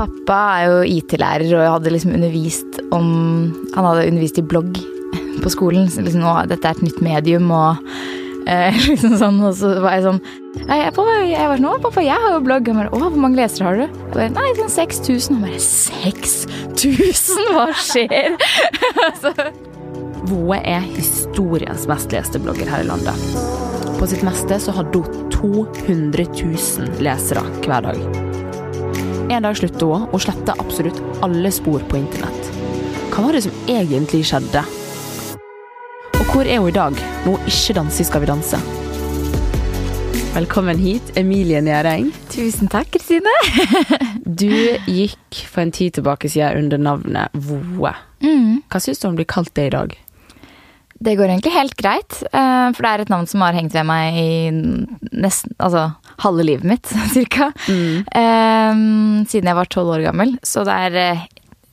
Pappa er jo IT-lærer og hadde liksom undervist om Han hadde undervist i blogg på skolen. Så liksom, nå, dette er et nytt medium og eh, liksom sånn. Og så var jeg sånn jeg, pappa, jeg var sånn, å pappa, jeg har jo blogg. Han bare, å, hvor mange lesere har du? Jeg bare, Nei, sånn 6000. Han bare, 6000? Hva skjer? så, Voe er historiens mest leste blogger her i landet. På sitt meste så hadde hun 200 000 lesere hver dag. En dag sluttet hun, og slette absolutt alle spor på internett. Hva var det som egentlig skjedde? Og hvor er hun i dag, når hun ikke danser Skal vi danse? Velkommen hit, Emilie Njæreng. tusen takk, Kristine. Du gikk for en tid tilbake siden under navnet Voe. Mm. Hva syns du om å bli kalt det i dag? Det går egentlig helt greit, eh, for det er et navn som har hengt ved meg i nesten Altså halve livet mitt, cirka. Mm. siden jeg var tolv år gammel. Så det er, eh,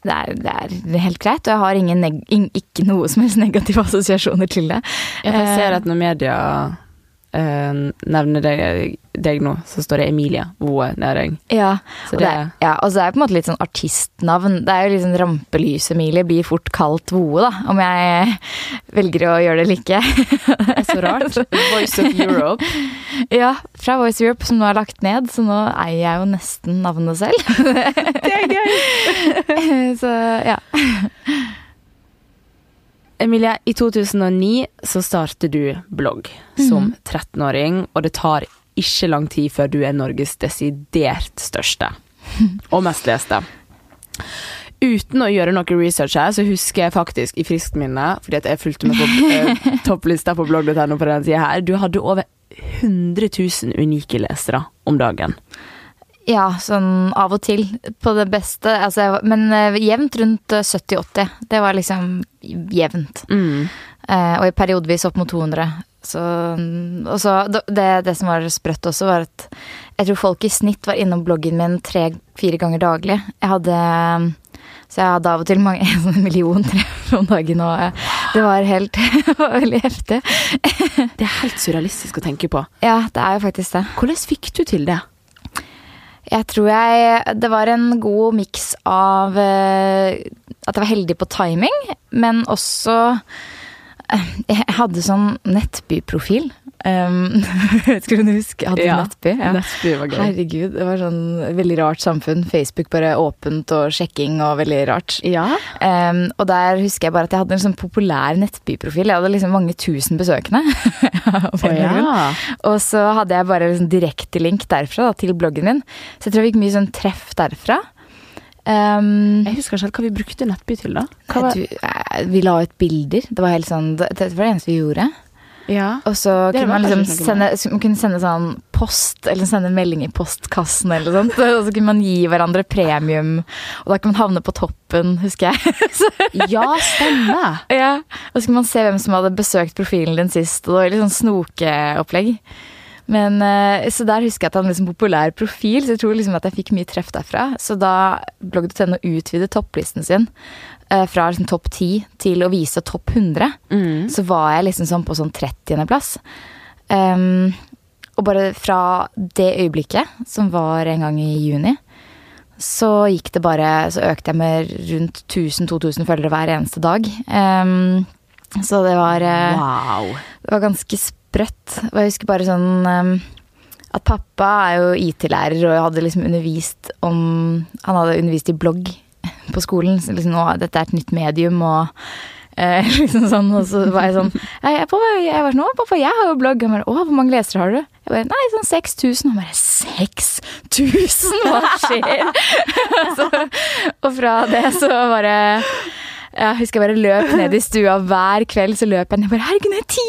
det er, det er helt greit, og jeg har ingen ikke noe som helst negative assosiasjoner til det. Jeg ser at når media eh, nevner deg, deg nå, så står det Emilie Voe Næring. Ja, og det, er- ja, og så er det på en måte litt sånn artistnavn. Det er jo liksom Rampelys-Emilie blir fort kalt Voe, da. Om jeg velger å gjøre det eller ikke. Det er så rart. Voice of Europe. ja, fra Voice of Europe, som nå er lagt ned, så nå eier jeg jo nesten navnet selv. Det er gøy. så ja. Emilie, i 2009 så starter du blogg som 13-åring, og det tar ikke lang tid før du er Norges desidert største og mest leste. Uten å gjøre noe research her, så husker jeg faktisk i friskt minne, fordi jeg fulgte med på eh, topplista på blogg.no på den tida her, du hadde over 100 000 unike lesere om dagen. Ja, sånn av og til. På det beste. Altså, men eh, jevnt rundt eh, 70-80. Det var liksom jevnt. Eh, og i periodevis opp mot 200. Så, og så det, det som var sprøtt også, var at jeg tror folk i snitt var innom bloggen min tre-fire ganger daglig. Jeg hadde så jeg hadde av og til mange, en million treff om dagen, og eh, det var helt var veldig heftig. Det er helt surrealistisk å tenke på. Ja, det er jo faktisk det. Hvordan fikk du til det? Jeg tror jeg Det var en god miks av eh, at jeg var heldig på timing, men også Jeg hadde sånn Nettby-profil. Um, skulle du huske? Jeg hadde Ja, Nettby. Ja. Nettby var gøy. Herregud, det var sånn veldig rart samfunn. Facebook bare åpent og sjekking og veldig rart. Ja? Um, og der husker jeg bare at jeg hadde en sånn populær Nettby-profil. Jeg hadde liksom mange tusen besøkende. oh, grunn. Og så hadde jeg bare liksom direktelink derfra da, til bloggen min. Så jeg tror jeg fikk mye sånn treff derfra. Um, Jeg husker ikke helt hva vi brukte Nettby til, da. Du, eh, vi la ut bilder. Det var helt sånn, det, det var det eneste vi gjorde. ja. Og så kunne man liksom sende, man kunne sende sånn post, eller sende melding i postkassen eller sånt. Og så kunne man gi hverandre premium, og da kunne man havne på toppen, husker jeg. ja, stemmer. ja. Og så kunne man se hvem som hadde besøkt profilen din sist, og det var litt sånn snokeopplegg. Men, eh, så der husker jeg at han hadde en populær profil, så jeg tror liksom at jeg fikk mye treff derfra. Så da blogg.no utvidet topplisten sin eh, fra liksom topp 10 til å vise topp 100, Mm. så var jeg liksom sånn på sånn 30.-plass. Um, og bare fra det øyeblikket, som var en gang i juni, så gikk det bare Så økte jeg med rundt 1000-2000 følgere hver eneste dag. Um, så det var eh, Wow. det var ganske sprøtt. Og jeg husker bare sånn um, at pappa er jo IT-lærer og hadde liksom undervist om Han hadde undervist i blogg på skolen. Så liksom nå, dette er et nytt medium og eh, liksom sånn. Og så var jeg sånn Jeg, jeg, pappa, jeg var sånn Å, pappa, jeg har jo blogg. Han bare Å, hvor mange lesere har du? Jeg bare Nei, sånn 6000. Han bare 6000? Hva skjer? så, og fra det så bare jeg husker jeg bare løp ned i stua hver kveld. Så løp jeg ned bare Herregud, det er 10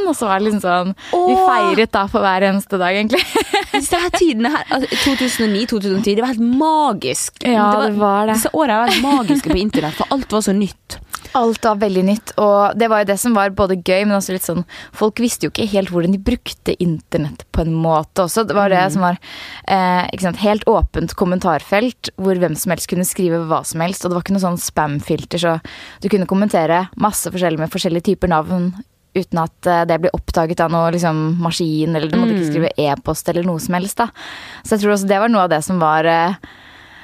000! Og så var det liksom sånn Vi feiret da for hver eneste dag, egentlig. Disse her tidene her, altså, 2009-2010, det var helt magisk. Ja, det var det. Disse årene var helt magiske på internett, for alt var så nytt. Alt var veldig nytt, og det var jo det som var både gøy, men også litt sånn Folk visste jo ikke helt hvordan de brukte internett på en måte også. Det var det som var eh, sant, helt åpent kommentarfelt, hvor hvem som helst kunne skrive hva som helst, og det var ikke noe sånn spam-filter, så du kunne kommentere masse forskjellig med forskjellige typer navn. Uten at eh, det blir oppdaget av noe liksom, maskin, eller du måtte ikke skrive e-post eller noe som helst. da. Så jeg tror også det var noe av det som var eh,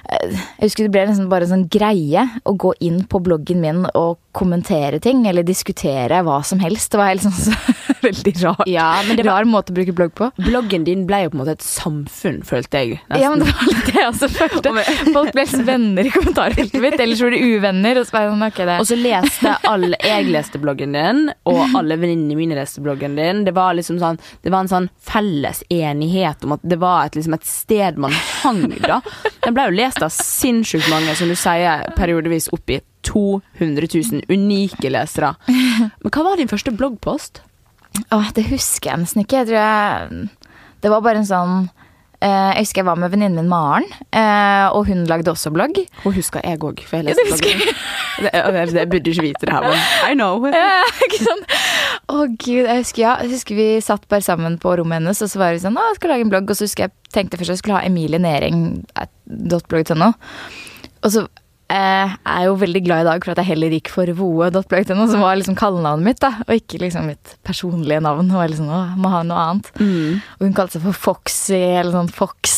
Jeg husker det ble nesten bare en sånn greie å gå inn på bloggen min og kommentere ting, eller diskutere hva som helst. Det var helt sånn så, veldig rart. Ja, men det var, rar måte å bruke blogg på. bloggen din ble jo på en måte et samfunn, følte jeg. Nesten. Ja, men det var litt det jeg også følte. Folk ble liksom venner i kommentarfeltet mitt, ellers var de uvenner. Og så det Og så leste alle Jeg leste bloggen din, og alle venninnene mine leste bloggen din. Det var liksom sånn Det var en sånn felles enighet om at det var et, liksom et sted man hang, da. Den ble jo lest av sinnssykt mange, som du sier, periodevis opp i 200 000 unike lesere. Men hva var din første bloggpost? Åh, det husker jeg nesten ikke. Jeg tror jeg Det var bare en sånn eh, Jeg husker jeg var med venninnen min Maren, eh, og hun lagde også blogg. Hun husker jeg òg, for jeg Ja, leste husker bloggen. Det, jeg, burde ikke vite det her, men I know. Ja, ikke sant? Å gud, jeg husker, ja, jeg husker vi satt bare sammen på rommet hennes, og så var vi sånn, å, jeg skal lage en blogg, og så husker jeg tenkte først jeg skulle ha emilienering.blogg.no. Og så eh, er jo veldig glad i dag for at jeg heller gikk for voe.blogg.no, som var liksom kallenavnet mitt, da, og ikke liksom mitt personlige navn. Hun var liksom, å, må ha noe annet. Mm. Og hun kalte seg for Foxy, eller sånn Fox.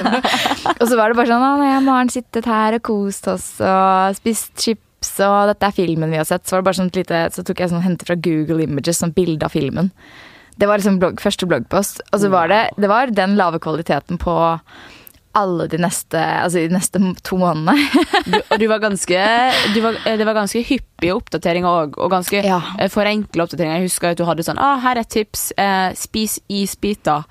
og så var det bare sånn Å, jeg og Maren sittet her og kost oss og spist chips, og dette er filmen vi har sett. Så var det bare sånn lite Så tok jeg sånn hentet fra Google Images, sånn bilde av filmen. Det var liksom blogg, første bloggpost. Og så var det Det var den lave kvaliteten på alle de neste Altså de neste to månedene. Du, og du var ganske du var, eh, Det var ganske hyppige oppdateringer òg, og ganske Ja. eh, forenkla oppdateringer. Jeg husker at du hadde sånn ah, 'Her er et tips. Eh, spis isbiter'.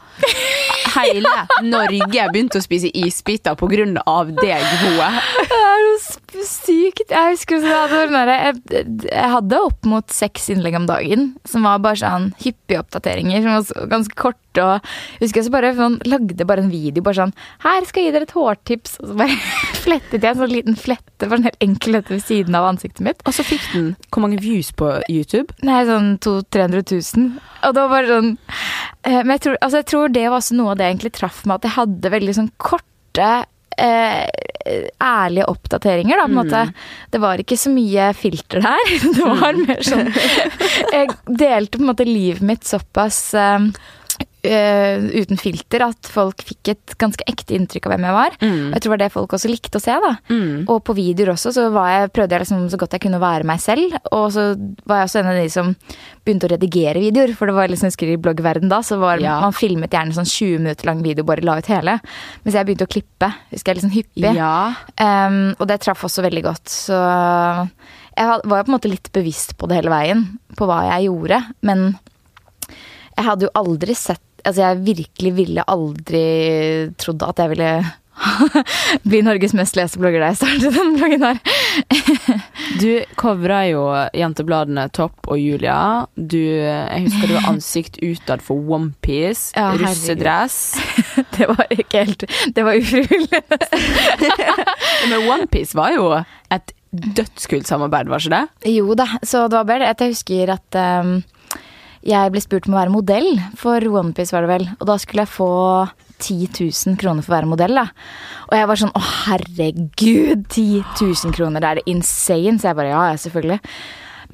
Hele Norge begynte å spise isbiter på grunn av deg, Hoe. Det er sp- sykt. Jeg husker så hadde, jeg, jeg hadde opp mot seks innlegg om dagen, som var bare sånn hyppige oppdateringer, som var ganske korte. Og husker jeg så bare sånn, lagde bare en video bare sånn Her skal jeg gi dere et hårtips. Og så bare flettet jeg en sånn liten flette, bare en helt enkel flette ved siden av ansiktet mitt. Og så fikk den hvor mange views på YouTube? Nei, sånn 200 000-300 000. Og det var bare sånn eh, Men jeg tror, altså, jeg tror det var også noe av det jeg egentlig traff meg, at jeg hadde veldig sånn korte eh, ærlige oppdateringer, da, på en måte. Det var ikke så mye filter der. Det var mer sånn Jeg delte på en måte livet mitt såpass eh, uten filter at folk fikk et ganske ekte inntrykk av hvem jeg var. Mm. Og jeg tror det var det folk også likte å se. da. Og på videoer også så var jeg, prøvde jeg liksom så godt jeg kunne være meg selv. Og så var jeg også en av de som begynte å redigere videoer. For det var liksom, jeg husker i bloggverden da, så var Ja. man filmet gjerne sånn 20 minutter lang video bare la ut hele. Mens jeg begynte å klippe. Husker jeg liksom hyppig. Ja. Um, og det traff også veldig godt. Så jeg var var på en måte litt bevisst på det hele veien, på hva jeg gjorde. Men jeg hadde jo aldri sett Altså, jeg virkelig ville aldri trodd at jeg ville bli Norges mest leste blogger da jeg startet den bloggen her. Du covra jo jentebladene Topp og Julia. Du, jeg husker du var ansikt utad for Onepiece, Ja, russedress. Det var ikke helt Det var ufrivillig. Men Onepiece var jo et dødskult samarbeid, var ikke det? Jo da, så det var bedre. jeg husker at um, jeg ble spurt om å være modell for OnePiece, var det vel. Og da skulle jeg få 10 000 kroner for å være modell, da. Og jeg var sånn å herregud, 10 000 kroner, det er det insane. Så jeg bare ja, selvfølgelig.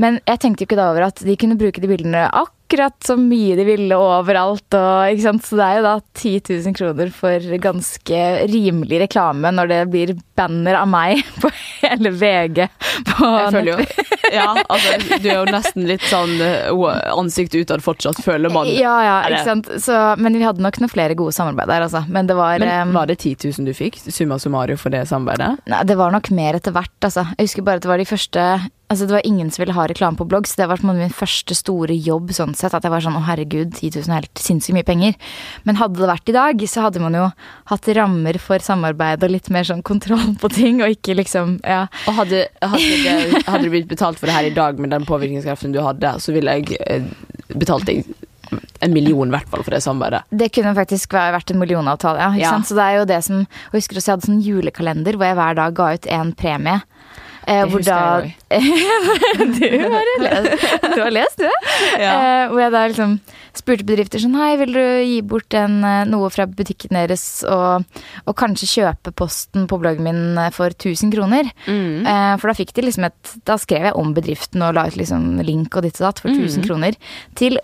Men jeg tenkte jo ikke da over at de kunne bruke de bildene akkurat så mye de ville overalt. Og? Så det er jo da 10 000 kroner for ganske rimelig reklame når det blir banner av meg på hele VG. På Jeg føler jo Ja, altså, du er jo nesten litt sånn eh, ansikt utad fortsatt, føler man. Ja, ja, ikke sant. Så, men vi hadde nok noen flere gode samarbeid der, altså. Men det var, Men var det 10 000 du fikk, summa summarum, for det samarbeidet? Nei, det var nok mer etter hvert, altså. Jeg husker bare at det var de første Altså, det var ingen som ville ha reklame på blogg, så det en måte min første store jobb sånn sett. At jeg var sånn å herregud, 10 000 er helt sinnssykt mye penger. Men hadde det vært i dag, så hadde man jo hatt rammer for samarbeid og litt mer sånn kontroll på ting, og ikke liksom Ja. Og hadde, hadde, det, hadde du blitt betalt for det her i dag med den påvirkningskraften du hadde, så ville jeg eh, betalt deg en million i hvert fall for det samarbeidet. Det kunne faktisk vært en millionavtale, ja. Ja. Så det er jo det som Og jeg husker også jeg hadde sånn julekalender hvor jeg hver dag ga ut en premie. Eh, hvor da Du har lest, du har lest du? Eh, hvor jeg da liksom spurte bedrifter sånn Hei, vil du gi bort en, eh, noe fra butikken deres og, og kanskje kjøpe posten på bloggen min eh, for 1000 kroner? Mm. Eh, for da fikk de liksom et Da skrev jeg om bedriften og la ut liksom link og ditt og datt for 1000 kroner. Til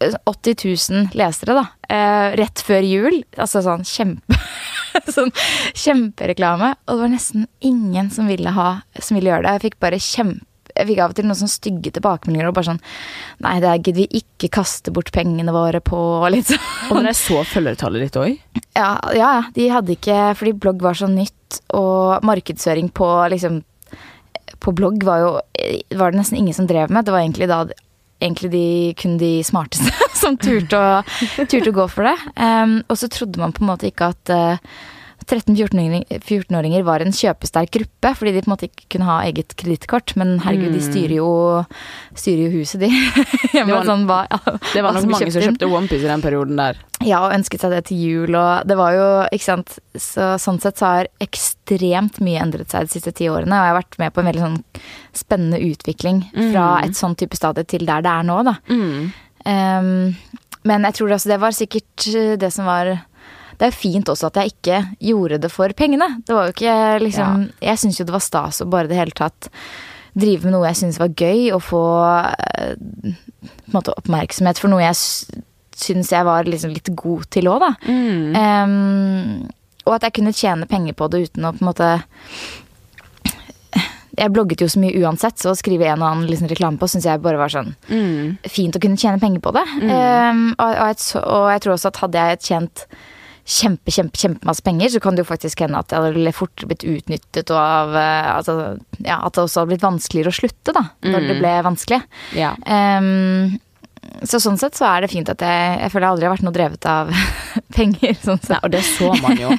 80 000 lesere, da. Eh, rett før jul. Altså sånn kjempe sånn kjempereklame. Og det var nesten ingen som ville, ha, som ville gjøre det. Jeg fikk bare kjempe jeg fikk av og til noen sånn stygge tilbakemeldinger og bare sånn Nei, det gidder vi ikke kaste bort pengene våre på, og litt sånn. Og jeg så følgertallet ditt òg. Ja, ja, de hadde ikke Fordi blogg var så nytt, og markedsføring på liksom På blogg var jo Var det nesten ingen som drev med. Det var egentlig da egentlig de, kun de smarteste som turte å, turte å gå for det. Um, og så trodde man på en måte ikke at uh, 13-14-åringer var en kjøpesterk gruppe, fordi de på en måte ikke kunne ha eget kredittkort. Men herregud, de styrer jo, styrer jo huset, de. Det var, sånn, hva, det var nok blir mange kjøpte som kjøpte OnePiece i den perioden der. Ja, og ønsket seg det til jul, og det var jo, ikke sant så, Sånn sett så har ekstremt mye endret seg de siste ti årene, og jeg har vært med på en veldig sånn spennende utvikling fra et sånn type stadie til der det er nå, da. Um, men jeg tror også det var sikkert eh, det som var Det er jo fint også at jeg ikke gjorde det for pengene. Det var jo ikke liksom Jeg syns jo det var stas å bare det hele tatt drive med noe jeg syntes var gøy, og få eh, måte oppmerksomhet for noe jeg syns jeg var liksom litt god til òg, da. Um, og at jeg kunne tjene penger på det uten å på en måte Jeg blogget jo så mye uansett, så å skrive en og annen liksom reklame på syns jeg bare var sånn fint å kunne tjene penger på det. Um, og, og, jeg, og jeg tror også at hadde jeg tjent kjempe, kjempe, kjempemasse penger, så kan det jo faktisk hende at det hadde fort blitt utnyttet og av eh, altså, ja, At det også hadde blitt vanskeligere å slutte, da. Når det ble vanskelig. Ja. Um, så sånn sett så er det fint at jeg Jeg føler jeg aldri har vært noe drevet av penger. Sånn Nei, og det så man jo.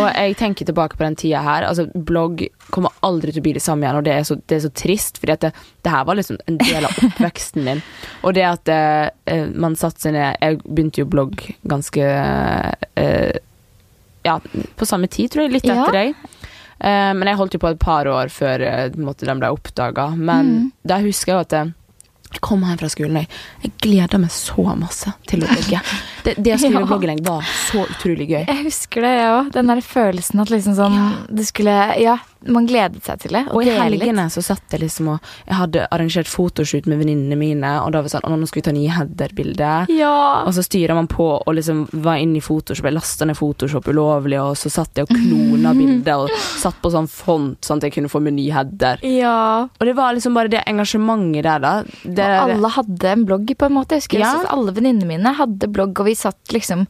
Og jeg tenker tilbake på den tida her. Altså, blogg kommer aldri til å bli det samme igjen, og det er så, det er så trist, fordi at det, det her var liksom en del av oppveksten din. Og det at eh, man satte seg ned Jeg begynte jo blogg ganske eh, Ja, på samme tid, tror jeg. Litt Ja. etter deg. Eh, men jeg holdt jo på et par år før eh, måte, den ble oppdaga. Men Mm. da husker jeg jo at eh, kom hjem fra skolen, og jeg, gleda meg så masse til å blogge. Det, det Ja. blogginnlegg var så utrolig gøy. Jeg husker det, jeg òg. Den der følelsen at liksom sånn Ja. Du skulle Ja, man gledet seg til det. Og i helgene så satt jeg liksom og Jeg hadde arrangert fotoshoot med venninnene mine, og da var det sånn Å, nå skal vi ta nye header-bilde. Ja. Og så styrer man på og liksom var inne i Photoshop. Jeg lasta ned Photoshop ulovlig, og så satt jeg og klona bilder og satt på sånn font, sånn at jeg kunne få med ny header. ja. Og det var liksom bare det engasjementet der, da. Det, Og alle hadde en blogg, på en måte. Jeg husker Ja. at alle venninnene mine hadde blogg, og vi satt liksom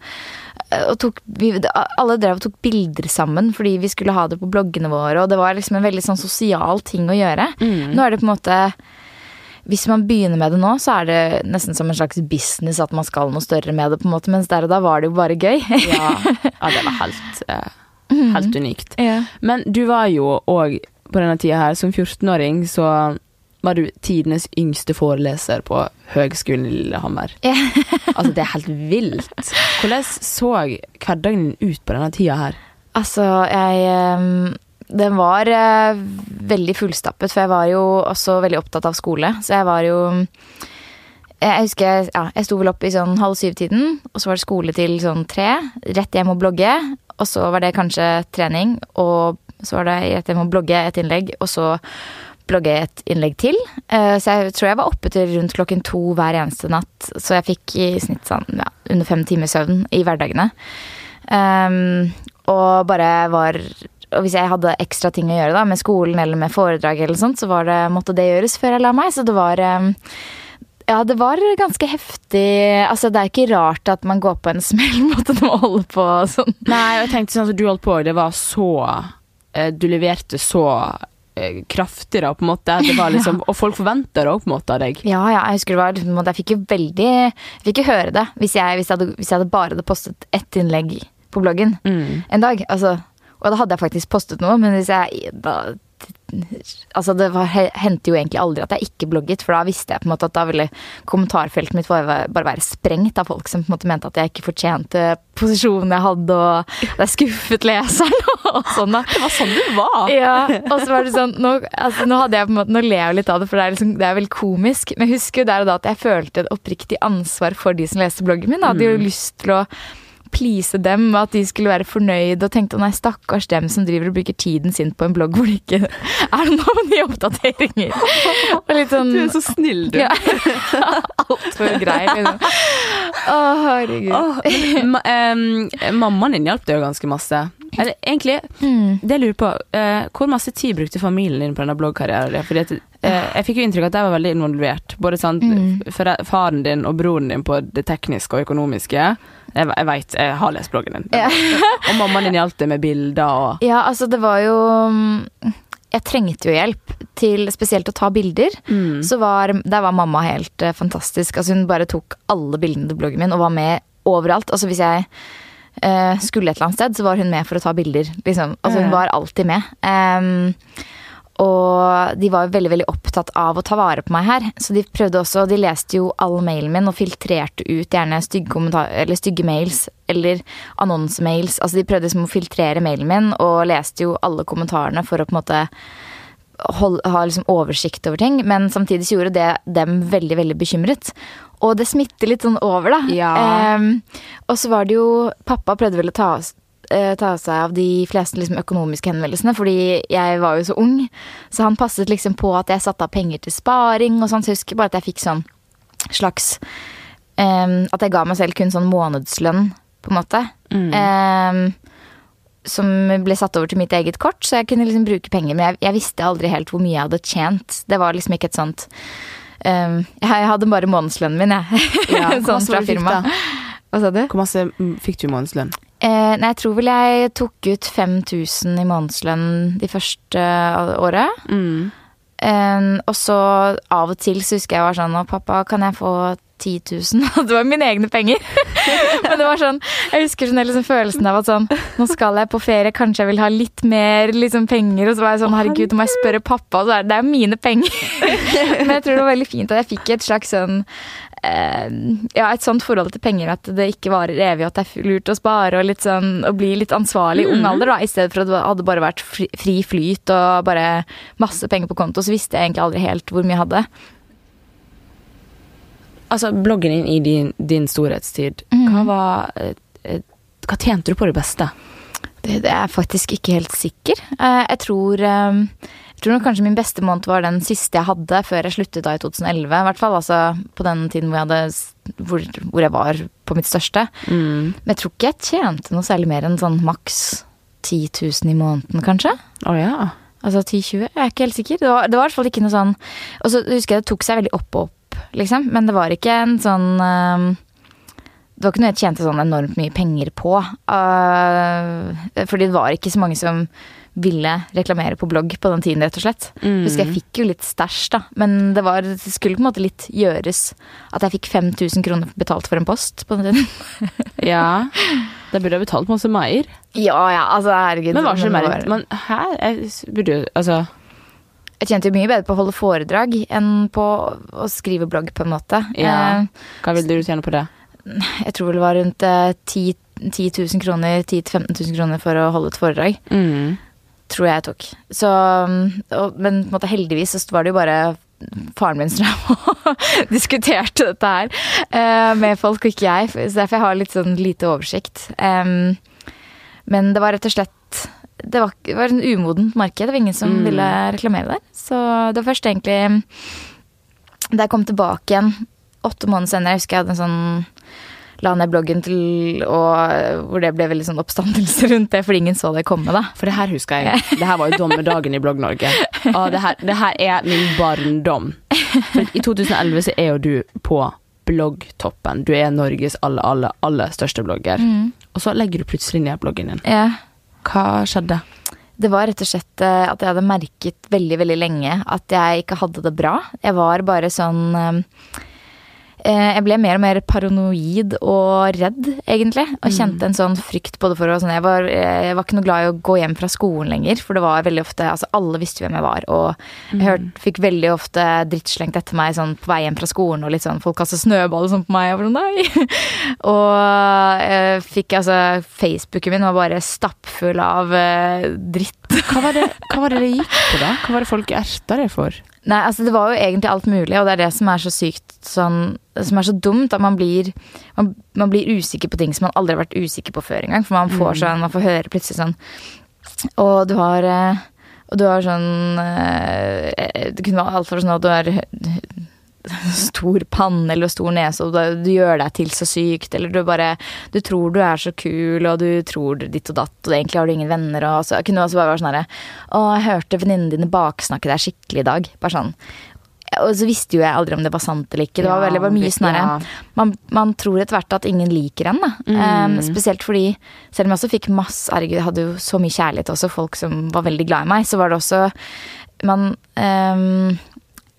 og tok, vi, Alle drev og tok bilder sammen fordi vi skulle ha det på bloggene våre, og det var liksom en veldig sånn sosial ting å gjøre. Mm. Nå er det på en måte hvis man begynner med det nå, så er det nesten som en slags business at man skal noe større med det, på en måte, mens der og da var det jo bare gøy. ja, ja, det var helt, eh, helt unikt. ja. Men du var jo òg på denne tida her, som 14-åring, så var du tidenes yngste foreleser på Høgskolen i Lillehammer. Altså, det er helt vilt. Hvordan så hverdagen ut på denne tida her? Altså, jeg ehm, Den var eh, veldig fullstappet, for jeg var jo også veldig opptatt av skole. Så jeg var jo Jeg husker ja, jeg sto vel opp i sånn halv syv-tiden, og så var det skole til sånn tre. Rett hjem og blogge. Og så var det kanskje trening, og så var det rett hjem og blogge et innlegg, og så blogge et innlegg til. Eh, Så jeg tror jeg var oppe til rundt klokken to hver eneste natt. Så jeg fikk i snitt sånn ja, under fem timer søvn i hverdagene. Um, og bare var Og hvis jeg hadde ekstra ting å gjøre da med skolen eller med foredrag, eller sånt, så var det, måtte det gjøres før jeg la meg. Så det var um, Ja, det var ganske heftig. Altså, det er ikke rart at man går på en smell måte når man holder på sånn. Nei, jeg tenkte sånn som du holdt på, det var så eh, Du leverte så eh, kraftig, på en måte. Det var liksom, Og folk forventer det òg, på en måte, av deg. Ja, ja, jeg husker det var liksom, Jeg fikk jo veldig Jeg fikk jo høre det hvis jeg, hvis jeg, hadde, hvis jeg hadde bare hadde postet ett innlegg på bloggen Mm. en dag. Altså, og da hadde jeg faktisk postet noe, men hvis jeg da, Altså, det var, hendte jo egentlig aldri at jeg ikke blogget, for da visste jeg på en måte at da ville kommentarfeltet mitt bare, bare være sprengt av folk som på en måte mente at jeg ikke fortjente posisjonen jeg hadde, og det jeg skuffet leseren og sånn. da. Det var sånn du var. Ja, og så var det sånn Nå, altså, nå hadde jeg på en måte Nå ler jeg litt av det, for det er, liksom, det er veldig komisk. Men jeg husker jo der og da at jeg følte et oppriktig ansvar for de som leste bloggen min. Jeg hadde jo lyst til å please dem, og at de skulle være fornøyd, og tenkte nei, stakkars dem som driver og bruker tiden sin på en blogg hvor det ikke er noen nye oppdateringer. Og litt sånn Du er så snill, du. ja. Altfor grei, liksom. Å, herregud. Oh, men, um, mammaen din hjalp deg jo ganske masse. Eller egentlig, Mm. det jeg lurer på, uh, hvor masse tid brukte familien din på denne bloggkarrieren? Fordi at, uh, jeg fikk jo inntrykk av at jeg var veldig involvert. Både sånn, Mm. faren din og broren din på det tekniske og økonomiske. Jeg, jeg veit, jeg har lest bloggen din. Ja. og mammaen din hjalp deg med bilder og Ja, altså det var jo mm, Jeg trengte jo hjelp til spesielt å ta bilder. Mm. Så var, der var mamma helt eh, fantastisk. Altså hun bare tok alle bildene til bloggen min og var med overalt. Altså hvis jeg eh, skulle et eller annet sted, så var hun med for å ta bilder. Liksom. Altså hun var alltid med. Um, og de var veldig veldig opptatt av å ta vare på meg her. Så de prøvde også, de leste jo all mailen min og filtrerte ut gjerne stygge, eller stygge mails eller annonsemails. Altså de prøvde liksom å filtrere mailen min og leste jo alle kommentarene for å på en måte holde, ha liksom oversikt over ting. Men samtidig gjorde det dem veldig, veldig bekymret. Og det smitter litt sånn over, da. Ja. Em, og så var det jo Pappa prøvde vel å ta, eh, ta seg av de fleste liksom, økonomiske henvendelsene, fordi jeg var jo så ung. Så han passet liksom på at jeg satte av penger til sparing og sånn. Så jeg husker bare at jeg fikk sånn slags em, At jeg ga meg selv kun sånn månedslønn, på en måte. Mm. Em, som ble satt over til mitt eget kort, så jeg kunne liksom bruke penger. Men jeg, jeg visste aldri helt hvor mye jeg hadde tjent. Det var liksom ikke et sånt jeg, hadde bare månedslønnen min, jeg. Ja, sånn fra firmaet. Hva sa du? Hvor masse fikk du i månedslønn? Eh, nei, jeg tror vel jeg tok ut 5000 i månedslønn de første året. Mm. Eh, og så av og til så husker jeg var sånn Å, pappa, kan jeg få 10 000? Og det var mine egne penger. Men det var sånn Jeg husker sånn liksom følelsen av at sånn Nå skal jeg på ferie, kanskje jeg vil ha litt mer liksom, penger. Og så var jeg sånn herregud, må jeg spørre pappa? Og så er det, det er mine penger. Men jeg tror det var veldig fint at jeg fikk et slags sånn eh, ja, et sånt forhold til penger at det ikke varer evig, at det er lurt å spare og litt sånn, å bli litt ansvarlig i ung alder, da, i stedet for at det hadde bare vært fri, fri flyt og bare masse penger på konto, så visste jeg egentlig aldri helt hvor mye jeg hadde. Altså, bloggen din i din, din storhetstid, Mm. hva var eh, eh, Hva tjente du på det beste? Det, det er jeg faktisk ikke helt sikker. Eh, jeg tror jeg tror kanskje min beste måned var den siste jeg hadde før jeg sluttet da i 2011. I hvert fall altså på den tiden hvor jeg, hadde, hvor, hvor jeg var på mitt største. Mm. Men jeg tror ikke jeg tjente noe særlig mer enn sånn maks 10 000 i måneden, kanskje. Å ja. Altså 10-20, jeg er ikke helt sikker. Det var, det var i hvert fall ikke noe sånn Og så husker jeg det tok seg veldig opp og opp, liksom. Men det var ikke en sånn eh, Det var ikke noe jeg tjente sånn enormt mye penger på. eh, fordi det var ikke så mange som ville reklamere på blogg på den tiden, rett og slett. Mm. Husker jeg fikk jo litt stæsj, da. Men det, var, det skulle på en måte litt gjøres. At jeg fikk 5000 kroner betalt for en post på den tiden. Ja. Da burde jeg betalt masse meier. ja ja, altså herregud. Men hva skjer med det Men her jeg burde jo Altså Jeg tjente jo mye bedre på å holde foredrag enn på å skrive blogg, på en måte. Ja. Eh, Hva ville du tjene på det? Jeg tror det var rundt eh, 10, 10 000 kroner, 10 000-15 000 kroner for å holde et foredrag. Mm. Tror jeg jeg tok. Så, mm, og, men måte heldigvis så var det jo bare faren min som diskuterte dette her eh, med folk, og ikke jeg. Så derfor jeg har litt sånn lite oversikt. Men det var rett og slett Det var, det var en umodent marked. Det var ingen som Mm. ville reklamere der. Så det var først egentlig da jeg kom tilbake igjen åtte måneder senere, jeg husker jeg hadde en sånn La ned bloggen til og hvor det ble veldig sånn oppstandelse rundt det, fordi ingen så det komme, da. For det her husker jeg. Det her var jo dommedagen i Blogg-Norge. Å, det, her- det her er min barndom. For I 2011 så er jo du på bloggtoppen. Du er Norges aller, aller, aller største blogger. Og så legger du plutselig ned bloggen din. Ja. Hva skjedde? Det var rett og slett eh, at jeg hadde merket veldig, veldig lenge at jeg ikke hadde det bra. Jeg var bare sånn eh, Jeg ble mer og mer paranoid og redd, egentlig. Og kjente en sånn frykt både for å sånn, jeg, var, eh, jeg var ikke noe glad i å gå hjem fra skolen lenger, for det var veldig ofte Altså, alle visste hvem jeg var, og jeg hørte, fikk veldig ofte drittslengt etter meg sånn på vei hjem fra skolen, og litt sånn folk kastet snøball og sånn på meg, og sånn nei. og jeg fikk altså Facebooken min var bare stappfull av eh, dritt. Hva var, det, hva var det det gikk på, da? Hva var det folk erta deg for? Nei, altså det var jo egentlig alt mulig, og det er det som er så sykt sånn Som er så dumt, at man blir man, man blir usikker på ting som man aldri har vært usikker på før engang. For man får sånn, man får høre plutselig sånn Og du har eh, Og du har sånn eh, Det kunne være alt fra sånn at du er stor panne eller stor nese, og du, gjør deg til så sykt, eller du bare Du tror du er så kul, og du tror ditt og datt, og egentlig har du ingen venner, og så kunne du også bare være sånn herre Å, jeg hørte venninnene dine baksnakke deg skikkelig i dag. Bare sånn. Og så visste jo jeg aldri om det var sant eller ikke. Det var, veldig, var mye sånn ja. man, man tror etter hvert at ingen liker en, da. Mm. Um, spesielt fordi, selv om jeg også fikk masse Herregud, jeg hadde jo så mye kjærlighet også, folk som var veldig glad i meg, så var det også Man um,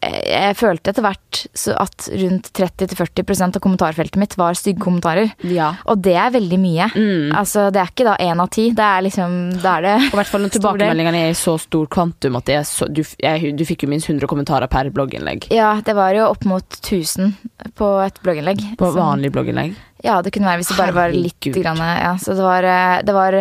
jeg, følte etter hvert så at rundt 30-40% av kommentarfeltet mitt var stygge kommentarer. Ja. Og det er veldig mye. Mm. Altså, det er ikke da én av ti. Det er liksom det er det Og i hvert fall når tilbakemeldingene er i så stor kvantum at det så, du, jeg, du fikk jo minst 100 kommentarer per blogginnlegg. Ja, det var jo opp mot 1000 på et blogginnlegg. På vanlig blogginnlegg. Ja, det kunne være hvis det bare var litt grann, ja, Så det var, eh, det, var,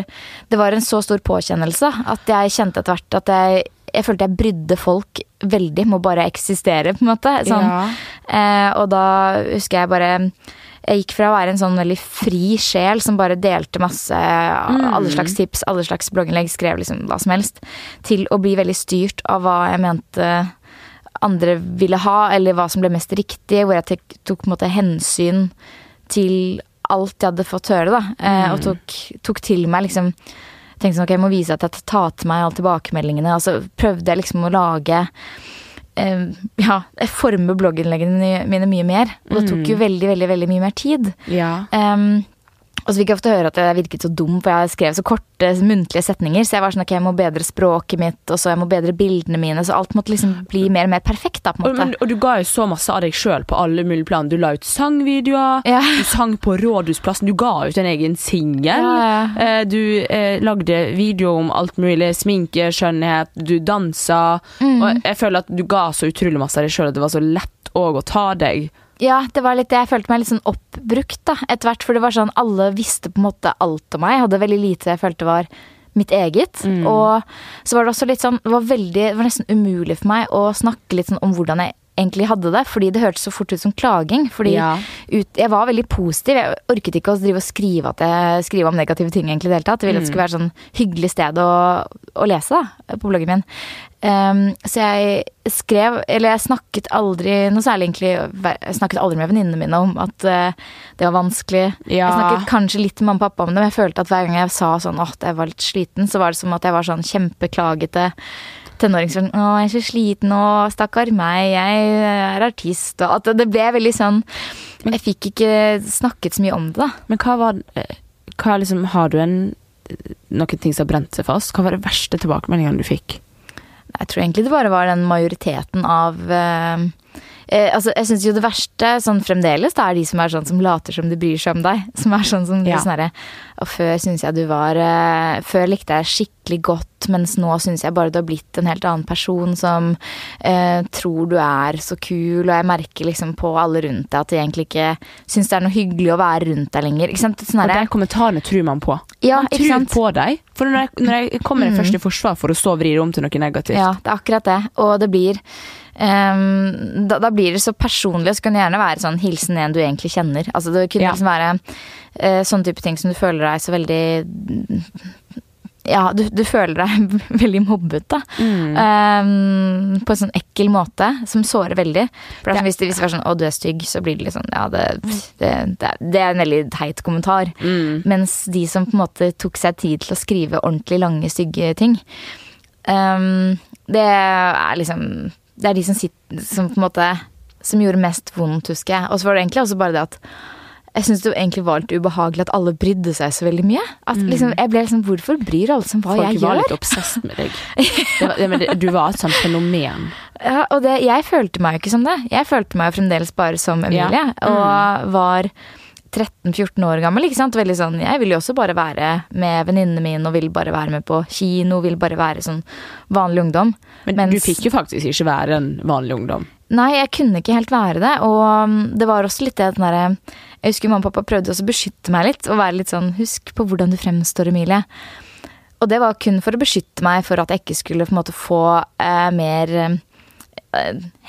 det var en så stor påkjennelse at jeg kjente etter hvert at jeg, jeg følte jeg brydde folk veldig må bare eksistere, på en måte. Sånn. Ja. Eh, og da husker jeg bare jeg gikk fra å være en sånn veldig fri sjel som bare delte masse alle slags tips, alle slags blogginnlegg, skrev liksom hva som helst, til å bli veldig styrt av hva jeg mente andre ville ha, eller hva som ble mest riktig, hvor jeg tok på en måte hensyn til alt jeg hadde fått høre, da. Mm. og tok, tok til meg liksom Tenkte sånn, ok, jeg må vise at jeg tar til meg alle tilbakemeldingene. Og så prøvde jeg liksom å lage eh, Ja, forme blogginnleggene mine mye mer. Og det tok jo veldig, veldig, veldig mye mer tid. ja. Um, og så fikk jeg ofte høre at jeg virket så dum, for jeg skrev så korte muntlige setninger. Så jeg var sånn, ok, jeg må bedre språket mitt, og så jeg må bedre bildene mine. Så alt måtte liksom bli mer og mer perfekt, da, på en Og, måte. men, og du ga jo så masse av deg sjøl på alle mulige plan. Du la ut sangvideoer, Ja. du sang på Rådhusplassen, du ga ut en egen singel. Ja, Eh, Du eh, lagde video om alt mulig. Sminke, skjønnhet, du dansa. Mm. Og jeg føler at du ga så utrolig masse av deg sjøl at det var så lett òg å ta deg. Ja, det var litt. Jeg følte meg litt sånn oppbrukt da, etter hvert. For det var sånn, alle visste på en måte alt om meg. Jeg hadde veldig lite jeg følte var mitt eget. Mm. Og så var det også litt sånn, det var, veldig, det var nesten umulig for meg å snakke litt sånn om hvordan jeg egentlig hadde det. Fordi det hørtes så fort ut som klaging. Fordi Ja. ut, jeg var veldig positiv. Jeg orket ikke å drive og skrive, at jeg, skrive om negative ting egentlig i det hele tatt. Jeg ville at det skulle være sånn hyggelig sted å, å lese da, på bloggen min. Um, så jeg skrev, eller jeg snakket aldri noe særlig egentlig Jeg snakket aldri med venninnene mine om at uh, det var vanskelig. Ja. Jeg snakket kanskje litt med mamma og pappa om det, men jeg følte at hver gang jeg sa sånn at jeg var litt sliten, så var det som at jeg var sånn kjempeklagete tenåring sånn, 'Å, jeg er så sliten nå, stakkar meg, jeg er artist', og at det ble veldig sånn Jeg fikk ikke snakket så mye om det, da. Men hva var hva liksom, Har du en noen ting som har brent seg fast? Hva var det verste tilbakemeldingene du fikk? Jeg tror egentlig det bare var den majoriteten av eh, eh, altså, jeg syns jo det verste sånn fremdeles da, er de som er sånn som later som de bryr seg om deg. Som er sånn som Ja. sånn Og før syns jeg du var eh, Før likte jeg skikkelig godt, mens nå syns jeg bare du har blitt en helt annen person som eh, tror du er så kul, og jeg merker liksom på alle rundt deg at de egentlig ikke syns det er noe hyggelig å være rundt deg lenger. Ikke sant? Sånn Og de kommentarene tror man på. ja, man tror på deg. For når jeg, når jeg kommer Mm. først i forsvar for å så vri rom om til noe negativt. Ja, det er akkurat det. Og det blir ehm, da, da blir det så personlig, og så kan det gjerne være sånn hilsen en du egentlig kjenner. Altså Det kunne Ja. liksom være uh, sånne type ting som du føler deg så veldig Ja, du, du føler deg veldig mobbet, da. Mm. Um, på en sånn ekkel måte, som sårer veldig. For det hvis, det, var sånn 'Å, du er stygg', så blir det litt sånn Ja, det, det, det er en veldig teit kommentar. Mm. Mens de som på en måte tok seg tid til å skrive ordentlig lange, stygge ting, um, det er liksom Det er de som sitter Som på en måte Som gjorde mest vondt, husker jeg. Og så var det egentlig også bare det at jeg syns det egentlig var litt ubehagelig at alle brydde seg så veldig mye. At liksom, jeg ble liksom, Hvorfor bryr alle seg om hva Mm. Folk jeg var litt obsesst med deg. Det var, det, du var et sånt fenomen. Ja, og det, jeg følte meg jo ikke som det. Jeg følte meg jo fremdeles bare som Emilie. Ja. Mm. Og var 13-14 år gammel. ikke sant? Veldig sånn, Jeg vil jo også bare være med venninnene mine og vil bare være med på kino. Vil bare være sånn vanlig ungdom. Men Mens- du fikk jo faktisk ikke være en vanlig ungdom. Nei, jeg kunne ikke helt være det. Og um, det var også litt det den derre Jeg husker mamma og pappa prøvde også å beskytte meg litt. Og være litt sånn Husk på hvordan du fremstår, Emilie. Og det var kun for å beskytte meg for at jeg ikke skulle på en måte få eh, mer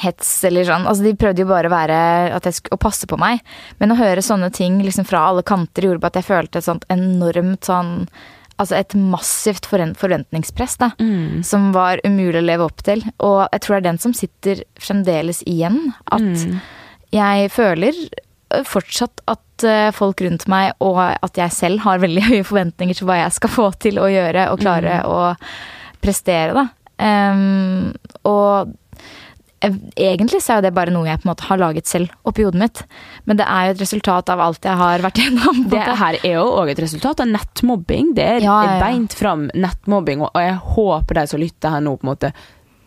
hets eller sånn. Altså De prøvde jo bare å være at jeg skulle, å passe på meg. Men å høre sånne ting liksom fra alle kanter gjorde på at jeg følte et sånt enormt sånn altså et massivt forventningspress, da. Mm. Som var umulig å leve opp til. Og jeg tror det er den som sitter fremdeles igjen. At Mm. jeg føler øh, fortsatt at øh, folk rundt meg, og at jeg selv har veldig høye forventninger til hva jeg skal få til å gjøre og klare å prestere, da. Um, og eh, egentlig så er jo det bare noe jeg på en måte har laget selv oppi hodet mitt. Men det er jo et resultat av alt jeg har vært gjennom. Det her er jo òg et resultat av nettmobbing. Det er Ja, ja, beint fram nettmobbing, og jeg håper de som lytter her nå, på en måte